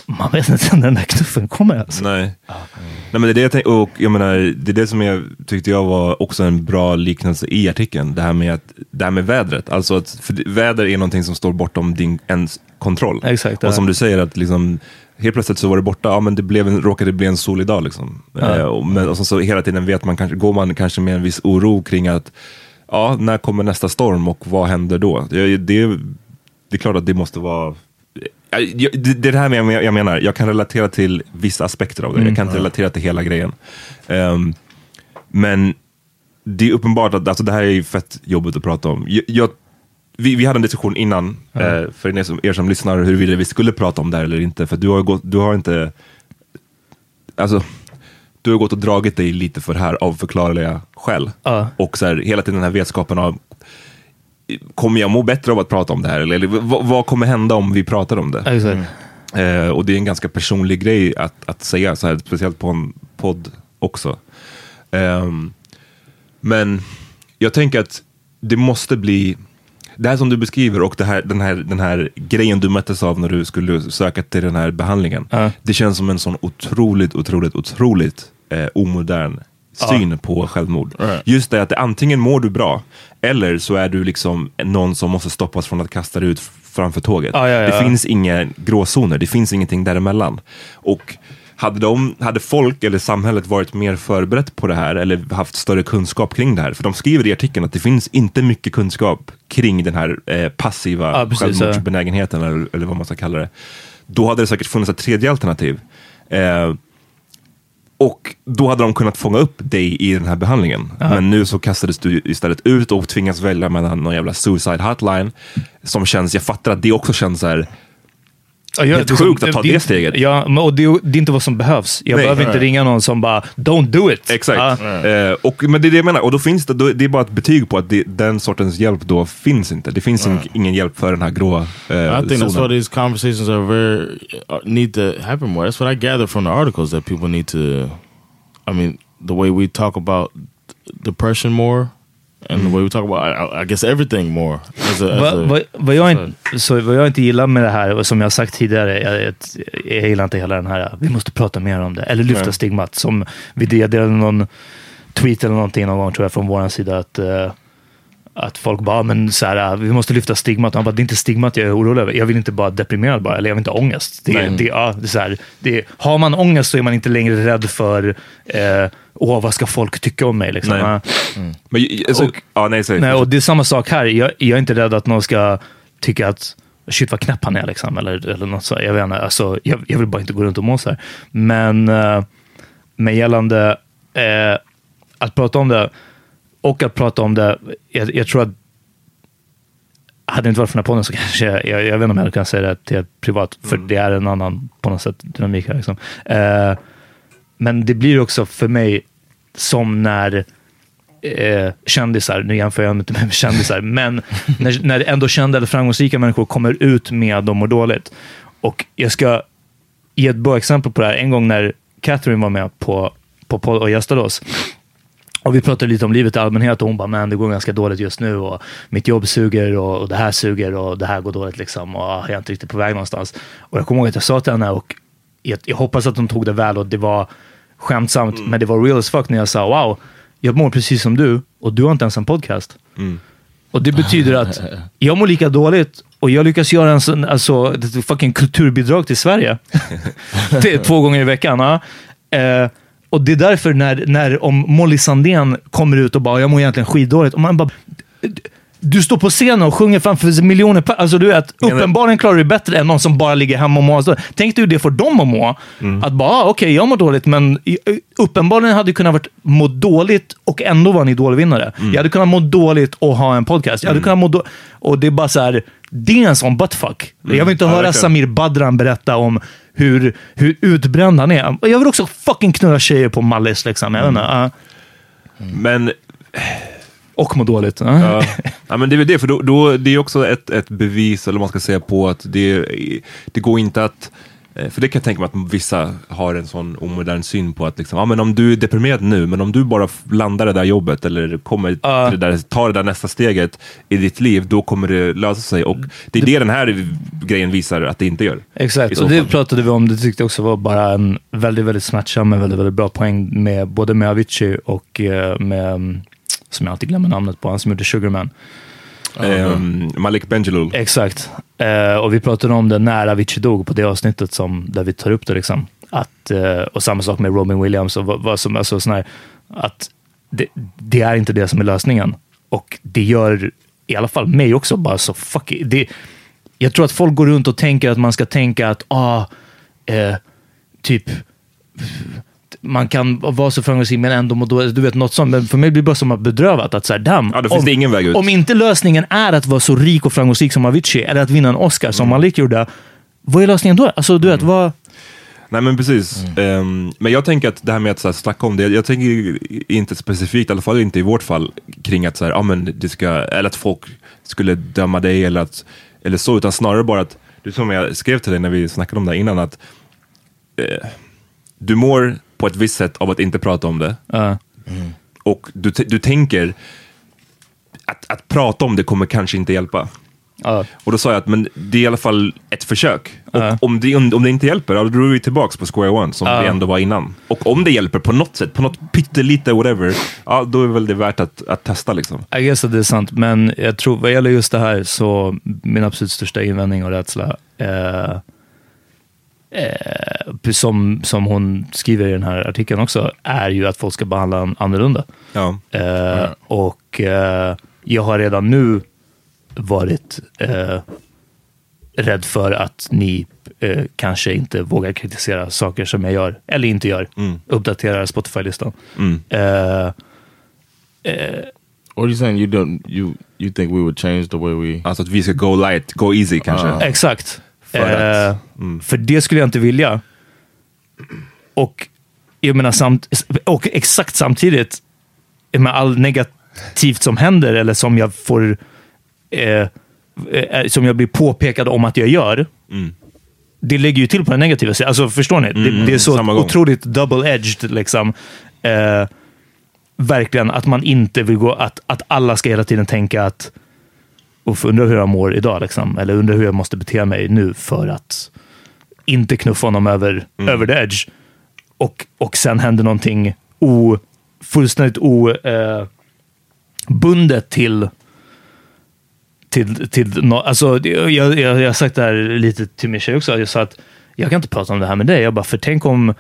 man vet inte när den där knuffen kommer. Alltså. Nej. Nej men det är det jag tänk, och jag menar, det är det som jag tyckte jag var också en bra liknelse i artikeln. Det här med, att, det här med vädret. Alltså att, för väder är någonting som står bortom din ens kontroll. Exakt, ja. Och som du säger, att liksom, helt plötsligt så var det borta, ja men det blev en, råkade bli en solig dag. Liksom. Ja. Eh, och, men, och så, så hela tiden vet man, kanske, går man kanske med en viss oro kring att, ja, när kommer nästa storm och vad händer då? Det, det, det är klart att det måste vara det, är det här jag, jag menar, jag kan relatera till vissa aspekter av det. Mm. Jag kan inte relatera till hela grejen. Ehm, men det är uppenbart att alltså, det här är ju fett jobbigt att prata om. Jag, jag, vi, vi hade en diskussion innan, Ja. eh, för er som, er som lyssnar, huruvida vi skulle prata om det här eller inte. För du har, gått, du har inte... Alltså, du har gått och dragit dig lite för det här av förklarliga skäl. Ja. Och så här, hela tiden den här vetskapen av Kommer jag må bättre av att prata om det här? Eller, eller vad, vad kommer hända om vi pratar om det? Exakt. Eh, och det är en ganska personlig grej att, att säga, så här, speciellt på en podd också. Ehm, men jag tänker att det måste bli, det här som du beskriver och här, den, här, den här grejen du möttes av när du skulle söka till den här behandlingen. Ja. Det känns som en sån otroligt, otroligt, otroligt eh, omodern syn på självmord. Right. Just det att det, antingen mår du bra, eller så är du liksom någon som måste stoppas från att kasta dig ut framför tåget. Ja, ja, ja. Det finns inga gråzoner, det finns ingenting däremellan. Och hade, de, hade folk eller samhället varit mer förberett på det här eller haft större kunskap kring det här, för de skriver i artikeln att det finns inte mycket kunskap kring den här eh, passiva Ja, precis, självmordsbenägenheten eller, eller vad man ska kalla det. Då hade det säkert funnits ett tredje alternativ. Eh, och då hade de kunnat fånga upp dig i den här behandlingen. Ja. Men nu så kastades du istället ut och tvingas välja mellan någon jävla suicide hotline. Som känns, jag fattar att det också känns så här. Ja, jag- Helt sjukt att ta det steget. Ja, och det, är- det är inte vad som behövs. Jag Nej. behöver inte Nej. ringa någon som bara, don't do it. Exakt. Ja. Eh, och, men det är det jag menar. Och då finns det, då, det är bara ett betyg på att det, den sortens hjälp då finns inte. Det finns ing- ingen hjälp för den här grå eh, I think that's zonen. why these conversations are very uh, need to happen more. That's what I gather from the articles that people need to. I mean, the way we talk about depression more, and way we talk about, I, I- guess, everything more. As a, as Va, va, vad, jag inte, så, vad jag inte gillar med det här, och som jag har sagt tidigare, jag, jag, jag gillar inte hela den här, vi måste prata mer om det, eller lyfta Nej. stigmat. Som vi delade någon tweet eller någonting någon gång tror jag från vår sida, att, eh, att folk bara, men så här, vi måste lyfta stigmat. Han bara, det är inte stigmat jag är orolig över. Jag vill inte bara deprimerad bara, eller jag vill inte ha ångest. Det, det, ja, det är så här, det, har man ångest så är man inte längre rädd för, eh, åh, vad ska folk tycka om mig? Liksom. Nej. Ja. Men, alltså, Och- ja, nej. Nej, och det är samma sak här. Jag, jag är inte rädd att någon ska tycka att shit vad knäpp han är. Liksom, eller, eller något så. Jag, vet inte, alltså, jag, jag vill bara inte gå runt och må så här. Men, eh, men gällande eh, att prata om det och att prata om det. Jag, jag tror att hade det inte varit för den här podden så kanske jag, jag, jag vet inte om jag hade kunnat säga det till privat, för det är en annan på något sätt dynamik här. Liksom. Eh, men det blir också för mig som när eh, kändisar, nu jämför jag inte med kändisar, men när, när ändå kända eller framgångsrika människor kommer ut med att de mår dåligt. Och jag ska ge ett bra exempel på det här. En gång när Catherine var med på, på podd och gästade oss. Och vi pratade lite om livet i allmänhet och hon bara, men det går ganska dåligt just nu och mitt jobb suger och, och det här suger och det här går dåligt liksom och jag är inte riktigt på väg någonstans. Och jag kommer ihåg att jag sa till henne och jag, jag hoppas att de tog det väl och det var skämtsamt, men det var real as fuck när jag sa, wow, jag mår precis som du och du har inte ens en podcast. Och det betyder att jag mår lika dåligt och jag lyckas göra en sån, alltså, ett fucking kulturbidrag till Sverige. det är två gånger i veckan. Ja. Eh, och det är därför när, när om Molly Sandén kommer ut och bara, jag mår egentligen skitdåligt. Och man bara, du står på scenen och sjunger framför miljoner Alltså du vet, uppenbarligen klarar du bättre än någon som bara ligger hemma och mår. Tänk dig hur det får dem att må. Att bara, ah, okej, jag mår dåligt, men uppenbarligen hade det kunnat varit må dåligt och ändå vara en idolvinnare. Jag hade kunnat må dåligt och ha en podcast. Jag hade kunnat må då- Och det är bara så här, det är en sån buttfuck. Jag vill inte Ja, höra verkligen. Samir Badran berätta om hur, hur utbränd han är. Jag vill också fucking knulla tjejer på Mallis liksom. Jag vet inte, ja. Men Och må dåligt. Ja. Ja. ja, men det är väl det, för då, då, det är också ett, ett bevis, eller vad man ska säga, på att det, det går inte att för det kan jag tänka mig att vissa har en sån omodern syn på att liksom, ja, men om du är deprimerad nu, men om du bara landar det där jobbet eller kommer till det där, tar det där nästa steget i ditt liv, då kommer det lösa sig. Och det är det den här grejen visar att det inte gör. Exakt, och det fall. pratade vi om. Det tyckte jag också var bara en väldigt, väldigt smärtsam men väldigt, väldigt bra poäng med både med Avicii och eh, med, som jag alltid glömmer namnet på, han som gjorde Sugarman. Ehm, Malik Bendjelloul. Exakt. Eh, och vi pratade om det när Avicii dog på det avsnittet som, där vi tar upp det. Liksom. Att, eh, och samma sak med Robin Williams. Och vad, vad som, alltså, sån här, att det, det är inte det som är lösningen. Och det gör i alla fall mig också bara så fuck it. det. Jag tror att folk går runt och tänker att man ska tänka att ah, eh, typ man kan vara så framgångsrik men ändå må dåligt. Du vet, något sånt. Men för mig blir det bara som att bedrövat. Att så här, damn, Ja, om, om inte lösningen är att vara så rik och framgångsrik som Avicii, eller att vinna en Oscar som Mm. Malik gjorde, vad är lösningen då? Alltså, du vet, vad... Nej men precis. Ehm, men jag tänker att det här med att så här, snacka om det, jag tänker inte specifikt, i alla fall inte i vårt fall, kring att, så här, ja, men det ska, eller att folk skulle döma dig eller, att, eller så, utan snarare bara att, det som jag skrev till dig när vi snackade om det här innan, att eh, du mår på ett visst sätt av att inte prata om det. Ja. Och du, du tänker att, att prata om det kommer kanske inte hjälpa. Ja. Och då sa jag att men det är i alla fall ett försök. Ja. om, det, om det inte hjälper, då är vi tillbaka på square one som Ja. vi ändå var innan. Och om det hjälper på något sätt, på något pyttelite whatever, ja då är väl det värt att, att testa liksom. I guess att det är sant, men jag tror vad gäller just det här så min absolut största invändning och rädsla, eh, eh, som, som hon skriver i den här artikeln också, är ju att folk ska behandla en annorlunda. Ja. Eh, Och eh, jag har redan nu varit eh, rädd för att ni eh, kanske inte vågar kritisera saker som jag gör, eller inte gör. Mm. Uppdaterar Spotify-listan. Mm. Eh, What are you saying? You don't you you think we would change the way we? Alltså att vi ska go light, go easy kanske. Ah. Exakt. För Eh, mm. För det skulle jag inte vilja. Och jag menar samt, och exakt samtidigt, med all negativt som händer eller som jag får eh, eh, som jag blir påpekad om att jag gör. Mm. Det lägger ju till på den negativa sidan. Alltså, förstår ni? Mm, det, det är så samma gång. otroligt double-edged. Liksom. Eh, verkligen att man inte vill gå, att, att alla ska hela tiden tänka att och undra hur jag mår idag. Liksom. Eller undra hur jag måste bete mig nu för att inte knuffa honom över, Mm. över the edge. Och, och sen händer någonting o, fullständigt obundet eh, till till, till no, alltså, jag, jag, jag har sagt det här lite till min tjej också. Jag sa att jag kan inte prata om det här med dig. Jag bara, för tänk om,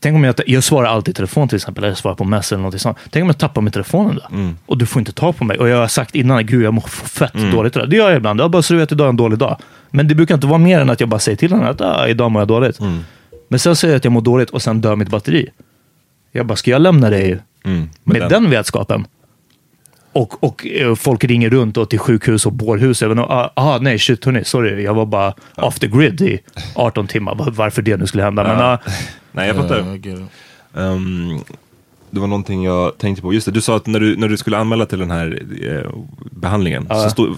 tänk om jag, jag svarar alltid i telefon till exempel, eller jag svarar på mess eller något sånt. Tänk om jag tappar min telefon då? Mm. Och du får inte ta på mig. Och jag har sagt innan, gud jag mår fett Mm. dåligt idag. Det gör jag ibland. Jag bara, så du vet, idag är en dålig dag. Men det brukar inte vara mer än att jag bara säger till henne att ah, idag mår jag dåligt. Mm. Men sen säger jag att jag mår dåligt och sen dör mitt batteri. Jag bara, ska jag lämna dig Mm. med den. den vetskapen? Och, och eh, folk ringer runt och till sjukhus och bårhus. Även och, ah, ah, nej, shit hörni, sorry. Jag var bara off the grid i 18 timmar. Var- Varför det nu skulle hända. Men, Ja. ah, Nej, jag fattar. Ehm, det var någonting jag tänkte på. Just det, du sa att när du, när du skulle anmäla till den här eh, behandlingen, Ja. så stod,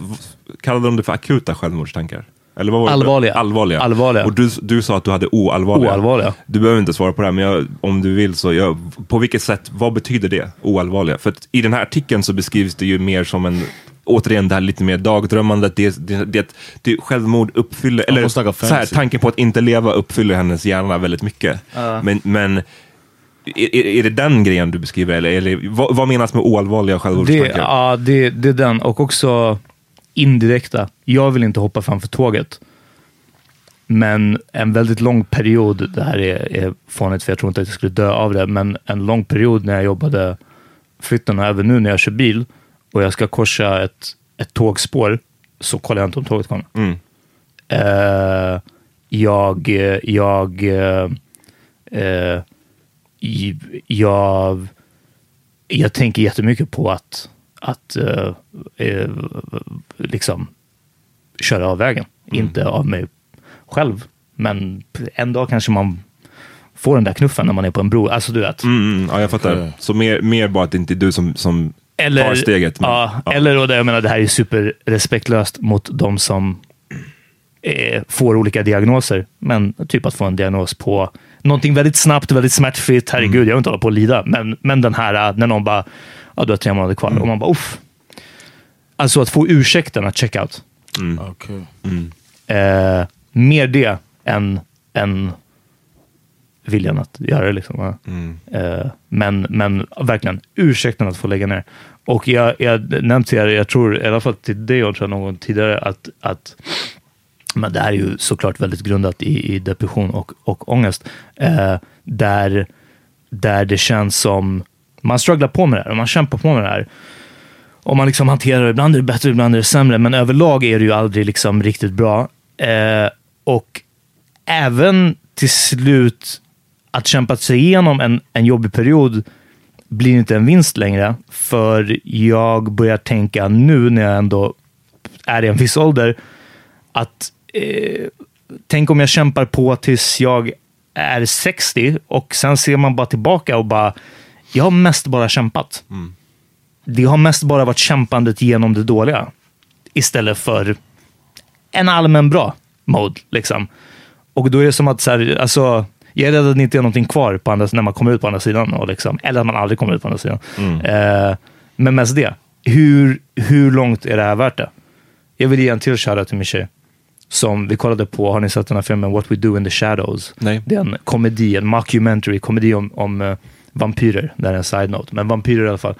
kallade de det för akuta självmordstankar? Eller vad var det? Allvarliga. Allvarliga. Allvarliga. Och du, du sa att du hade oallvarliga. Oallvarliga. Du behöver inte svara på det här, men jag, om du vill så, jag, på vilket sätt, vad betyder det? Oallvarliga? För att i den här artikeln så beskrivs det ju mer som en Återigen det här lite mer dagdrömmandet, det, det, det, det självmord uppfyller, eller så här, tanken på att inte leva uppfyller hennes hjärna väldigt mycket. Ja. Men, men är, är- är det den grejen du beskriver, eller, eller vad, vad menas med oallvarliga självmordstankar? ja, det, det är den. Och också indirekta. Jag vill inte hoppa framför tåget. Men en väldigt lång period, det här är, är fånigt för jag tror inte att jag skulle dö av det, men en lång period när jag jobbade flytten och även nu när jag kör bil och jag ska korsa ett, ett tågspår så kollar jag inte om tåget kommer. Mm. Eh, jag, jag, eh, i- jag, jag tänker jättemycket på att, att liksom köra av vägen. Inte av mig själv, men en dag kanske man får den där knuffen när man är på en bro. Alltså du vet. Mm, mm, ja, jag fattar. Så mer, mer bara att det inte är du som, som Eller, tar steget. men- Ja, Eller, och det, jag menar, det här är superrespektlöst mot de som eh, får olika diagnoser. Men typ att få en diagnos på någonting väldigt snabbt, väldigt smärtfritt. Herregud, Mm. jag vill inte hålla på att lida. Men, men den här, äh, när någon bara, ja, du har tre månader kvar. Mm. Och man bara, uff. Alltså att få ursäkten att checka out. Mm. Okay. Eh, mer det än, än viljan att göra det. Liksom? Mm. eh, men, men verkligen ursäkten att få lägga ner. Och jag, jag nämnt till er, jag tror i alla fall till dig jag någon tidigare, att, att men det här är ju såklart väldigt grundat i, i depression och, och ångest. Eh, där, där det känns som man strugglar på med det här och man kämpar på med det här. Och man liksom hanterar det, ibland är det bättre, ibland är det sämre, men överlag är det ju aldrig liksom riktigt bra. Eh, och även till slut, att kämpa sig igenom en, en jobbig period blir inte en vinst längre. För jag börjar tänka nu när jag ändå är i en viss ålder, att eh, tänk om jag kämpar på tills jag är 60 och sen ser man bara tillbaka och bara, jag har mest bara kämpat. Det har mest bara varit kämpandet genom det dåliga. Istället för en allmän bra mode. Liksom. Och då är det som att, så här, alltså, jag är rädd att det inte är någonting kvar på andra, när man kommer ut på andra sidan. Och liksom, eller att man aldrig kommer ut på andra sidan. Eh, men mest det. Hur, hur långt är det här värt det? Jag vill ge en till shoutout till min tjej. Som vi kollade på, har ni sett den här filmen What We Do In The Shadows? Nej. Det är en komedi, en mockumentary, komedi om, om eh, vampyrer. Det är en side-note, men vampyrer i alla fall.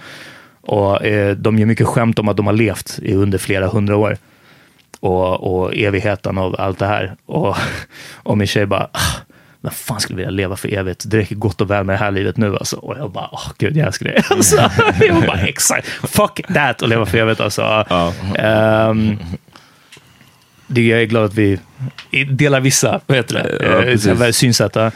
Och eh, de gör mycket skämt om att de har levt i under flera hundra år. Och, och evigheten av allt det här. Och, och min tjej bara, ah, vem fan skulle vilja leva för evigt? Det räcker gott och väl med det här livet nu alltså. Och jag bara, åh gud, jag älskar det. Alltså, jag bara, exakt, fuck that att leva för evigt alltså. Ehm, det, jag är glad att vi delar vissa, vad heter det, Ja, Eh, synsätt. Ehm,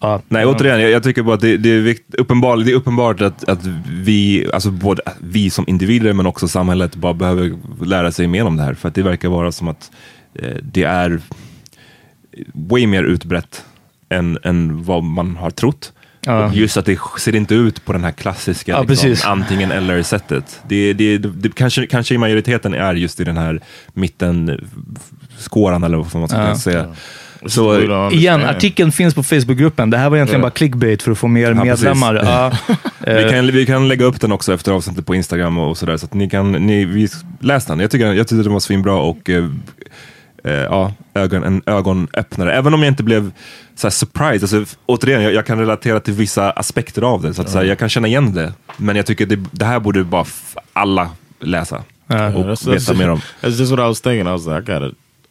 ja. Nej, återigen, jag, jag tycker bara att det, det, är vikt, uppenbar, det är uppenbart att, att vi, alltså både vi som individer men också samhället bara behöver lära sig mer om det här. För att det verkar vara som att eh, det är way mer utbrett än, än vad man har trott. Ja. Just att det ser inte ut på den här klassiska Ja, liksom, antingen eller sättet. Det, det, det, kanske, kanske i majoriteten är just i den här mitten skåran eller vad man ska Ja. säga. Så, Igen, artikeln finns på Facebookgruppen. Det här var egentligen bara clickbait för att få mer Ja, medlemmar. Ja. vi, Eh, kan, vi kan lägga upp den också efter avsnittet på Instagram och sådär. Så ni kan, ni, vi, läs den. Jag tycker, jag tyckte den var svinbra och eh, ja, ögon, en ögonöppnare. Även om jag inte blev så här, surprised. Alltså, återigen, jag, jag kan relatera till vissa aspekter av det. Så att, så här, jag kan känna igen det. Men jag tycker det, det här borde bara alla läsa. och that's, veta mer om. That's just what I was thinking. I was like, I gotta,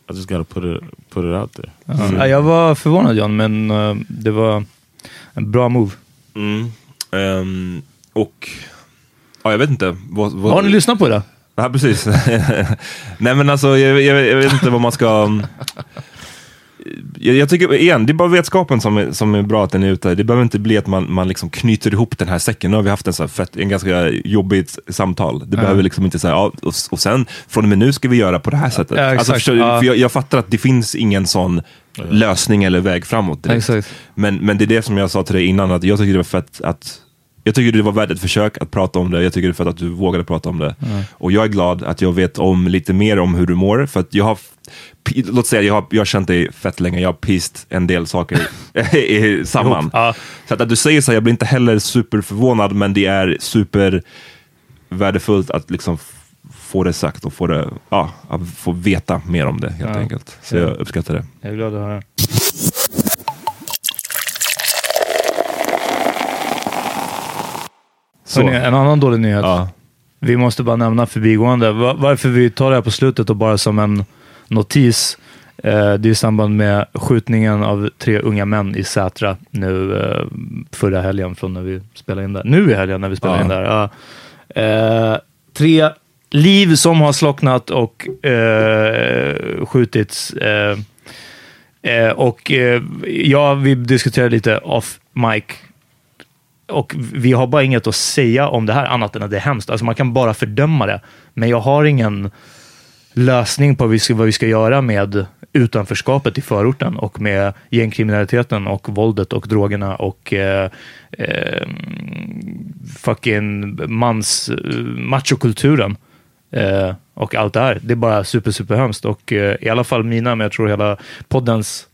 I just gotta put it, put it out there. Ja, jag var förvånad John, men eh, det var en bra move. Mm. Ehm, och ja, jag vet inte. Vad, vad, Har ni lyssnat på det? Ja, precis. Nej, men alltså, jag, jag, jag vet inte vad man ska... Jag, jag tycker, igen, det är bara vetskapen som är, som är bra att den är ute. Det behöver inte bli att man, man liksom knyter ihop den här säcken. Nu har vi haft en, så fett, en ganska jobbigt samtal. Det Ja. behöver liksom inte säga, ja, och, och sen från och med nu ska vi göra på det här sättet. Ja, alltså, förstår? Ja. för jag, jag fattar att det finns ingen sån lösning eller väg framåt. Men, men det är det som jag sa till dig innan, att jag tycker det var fett att jag tycker det var värt ett försök att prata om det. Jag tycker det är fett att du vågade prata om det. Mm. Och jag är glad att jag vet om lite mer om hur du mår. För att jag har, låt säga, jag har, jag har känt dig fett länge. Jag har pist en del saker samman. Ja. Så att, att du säger så här, jag blir inte heller superförvånad, men det är super värdefullt att liksom få det sagt och få, det, ja, få veta mer om det helt Ja. enkelt. Så Ja. jag uppskattar det. Jag är glad att höra. Så. En annan dålig nyhet. Vi måste bara nämna förbigående. Va- Varför vi tar det här på slutet och bara som en notis. Eh, det är i samband med skjutningen av tre unga män i Sätra nu eh, förra helgen från när vi spelade in där. Nu i helgen när vi spelade Ja. in där. Ja. Eh, tre liv som har slocknat och skjutits. Och ja, vi diskuterade lite off mic och vi har bara inget att säga om det här annat än att det är hemskt. Alltså man kan bara fördöma det. Men jag har ingen lösning på vad vi ska, vad vi ska göra med utanförskapet i förorten och med gängkriminaliteten och våldet och drogerna och eh, eh, fucking mans eh, machokulturen. Eh, och allt det här. Det är bara super, super hemskt. Och eh, i alla fall mina, men jag tror hela poddens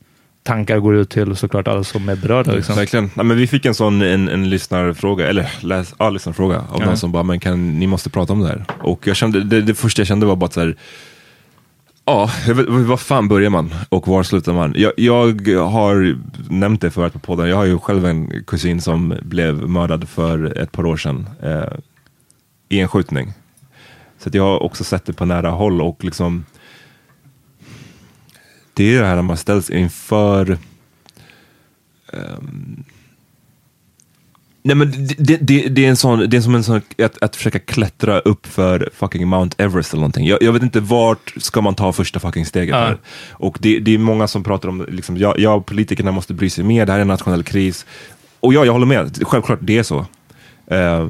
tankar går ut till såklart alla som är berörda. Liksom. Verkligen. Nej, men vi fick en sån en, en lyssnarfråga, eller läs, ja, lyssnarfråga av Ja. någon som bara, men kan, ni måste prata om det här. Och jag kände, det, det första jag kände var bara så här, ja, var fan börjar man och var slutar man? Jag, jag har nämnt det förut på podden, jag har ju själv en kusin som blev mördad för ett par år sedan eh, i en skjutning. Så jag har också sett det på nära håll och liksom det är ju det här när man ställs inför ehm, Nej men det, det, det, är en sån, det är som en sån, att, att försöka klättra upp för fucking Mount Everest eller någonting. Jag, jag vet inte vart ska man ta första fucking steget här. Och det, det är många som pratar om, liksom, ja, ja, politikerna måste bry sig mer, det här är en nationell kris. Och ja, jag håller med, självklart det är så. Eh,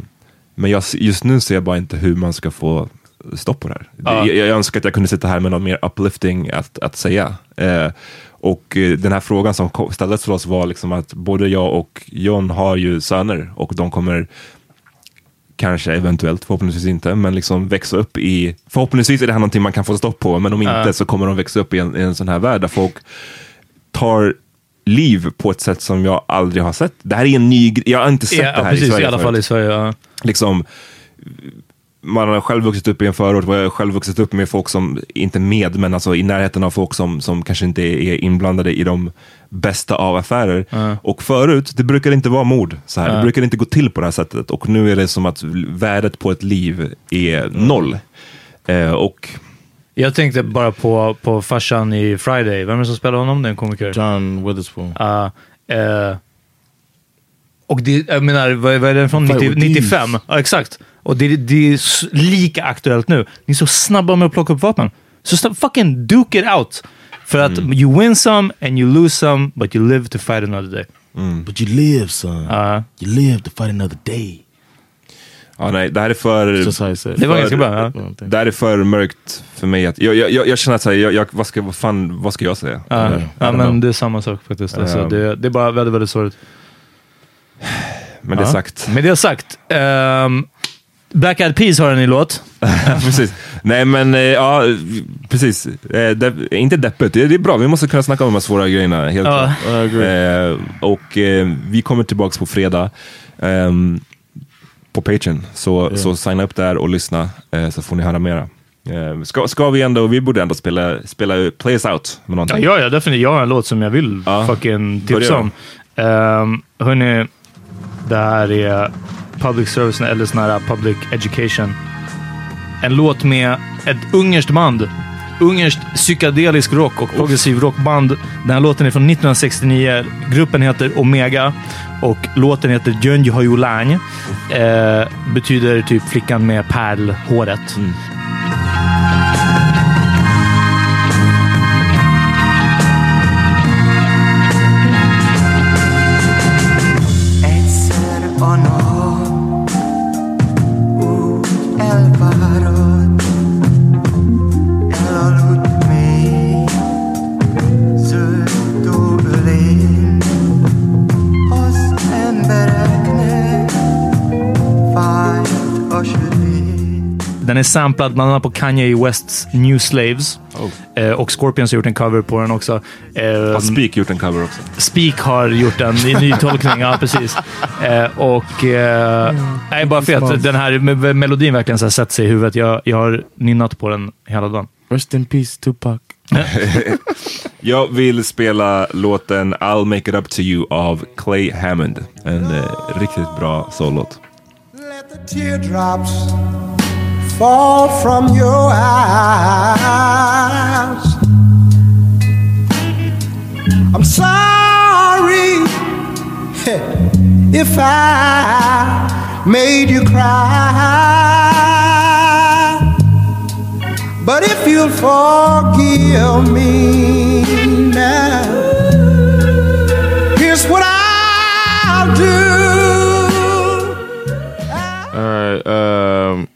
men jag, just nu ser jag bara inte hur man ska få stopp på det här. Ja. Jag, jag önskar att jag kunde sitta här med något mer uplifting att, att säga. Eh, och eh, den här frågan som ställdes till oss var liksom att både jag och John har ju söner och de kommer kanske eventuellt, förhoppningsvis inte, men liksom växa upp i, förhoppningsvis är det här någonting man kan få stopp på, men om inte så kommer de växa upp i en, i en sån här värld där folk tar liv på ett sätt som jag aldrig har sett. Det här är en ny grej, jag har inte sett Ja, det här precis, i Sverige i alla fall förut i Sverige. Ja. liksom man har själv vuxit upp i en förort, man har själv vuxit upp med folk som, inte med, men alltså i närheten av folk som, som kanske inte är inblandade i de bästa av affärer. Ja. Och förut, det brukar inte vara mord så här. Ja. Det brukar inte gå till på det här sättet. Och nu är det som att värdet på ett liv är noll. Eh, och Jag tänkte bara på, på farsan i Friday. Vem är det som spelar honom? Det är en komiker. John Witherspoon. Ja, eh, och det, jag menar, vad, vad är den från? Fight 90, with 95? Ja, exakt. Och det, det är lika aktuellt nu. Ni är så snabba med att plocka upp vapen. Så snabb, fucking duke it out! För att Mm. you win some and you lose some, but you live to fight another day. But you live son. Ja. You live to fight another day. Ja, nej, det här är för... Said. Det var för- ganska bra, ja. Det här är för mörkt för mig. Att, jag, jag, jag, jag känner att så här, jag, jag, vad, ska, vad, fan, vad ska jag säga? Eh, I ja men know. det är samma sak faktiskt. Alltså, det, det är bara väldigt, väldigt sorgligt. Men det sagt. Med det sagt. ehm, Black Eyed Peas har en ny låt. precis. Nej men, eh, ja, precis. Eh, det, inte deppigt, det, det är bra. Vi måste kunna snacka om de här svåra grejerna. Helt Ja. klart. Eh, och eh, vi kommer tillbaka på fredag. ehm, på Patreon. Så, Ja. så signa upp där och lyssna så får ni höra mera. Eh, ska, ska vi ändå, vi borde ändå spela, spela Play Us Out med Ja, någonting. ja, ja, definitivt. Jag har en låt som jag vill fucking tipsa om. Um, hörni, det här är public service eller sån här public education. En låt med ett ungerskt band. Ungerskt psykedelisk rock och progressiv rockband. Den här låten är från 1969. Gruppen heter Omega och låten heter Jön Hajulang. Eh, betyder typ flickan med pärlhåret. Mm. Den är samplad bland annat på Kanye Wests New Slaves. Eh, och Scorpions har gjort en cover på den också. Eh, Har Speak gjort en cover också? Speak har gjort en i ny tolkning, ja precis. Eh, och eh, nej, bara för att den här me- melodin verkligen så här sätter sig i huvudet. Jag, jag har nynnat på den hela dagen. Rest in peace Tupac. Jag vill spela låten I'll Make It Up To You av Clay Hammond. En eh, riktigt bra sollåt. Teardrops fall from your eyes. I'm sorry if I made you cry. But if you'll forgive me now, here's what I'll do. All right. Um,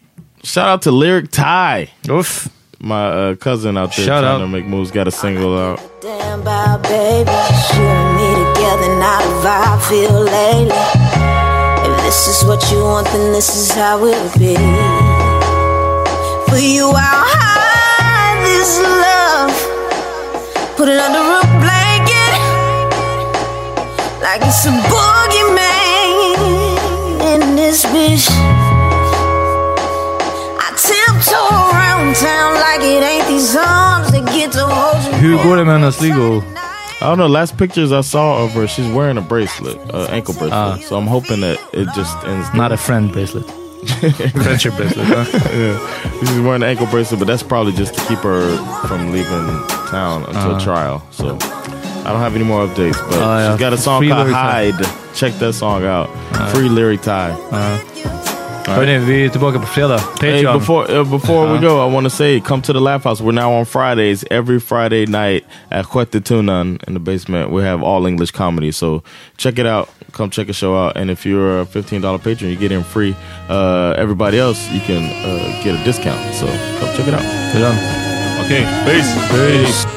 shout out to Lyric Ty. Oof. My uh, cousin out there Shout trying out. to make moves. Got a single out. Damn about baby, you me together, not a vibe feel lately. If this this is what you want, then this is how it'll be. For you, I'll hide this love, put it under a blanket, like it's a boogeyman in this bitch. Det med hennes legal? I don't know. Last pictures I saw of her, she's wearing a bracelet, uh, ankle bracelet. Ah. so I'm hoping that it just ends. Not a friend bracelet. Friendship bracelet. Huh? yeah, she's wearing an ankle bracelet, but that's probably just to keep her from leaving town until Ah. trial. So I don't have any more updates, but yeah. she's got a song Free called Larry Ty. "Hide." Check that song out. Free Larry Ty. Hörni, vi är tillbaka på fredag. Hey, Patreon. before uh, before we Uh-huh. go, I want to say, come to the Laugh House. We're now on Fridays, every Friday night at Sjätte Tunan in the basement. We have all English comedy, so check it out. Come check a show out. And if you're a fifteen dollar patron, you get in free. Uh, everybody else, you can uh, get a discount. So come check it out. Till den. Okay, peace. Peace.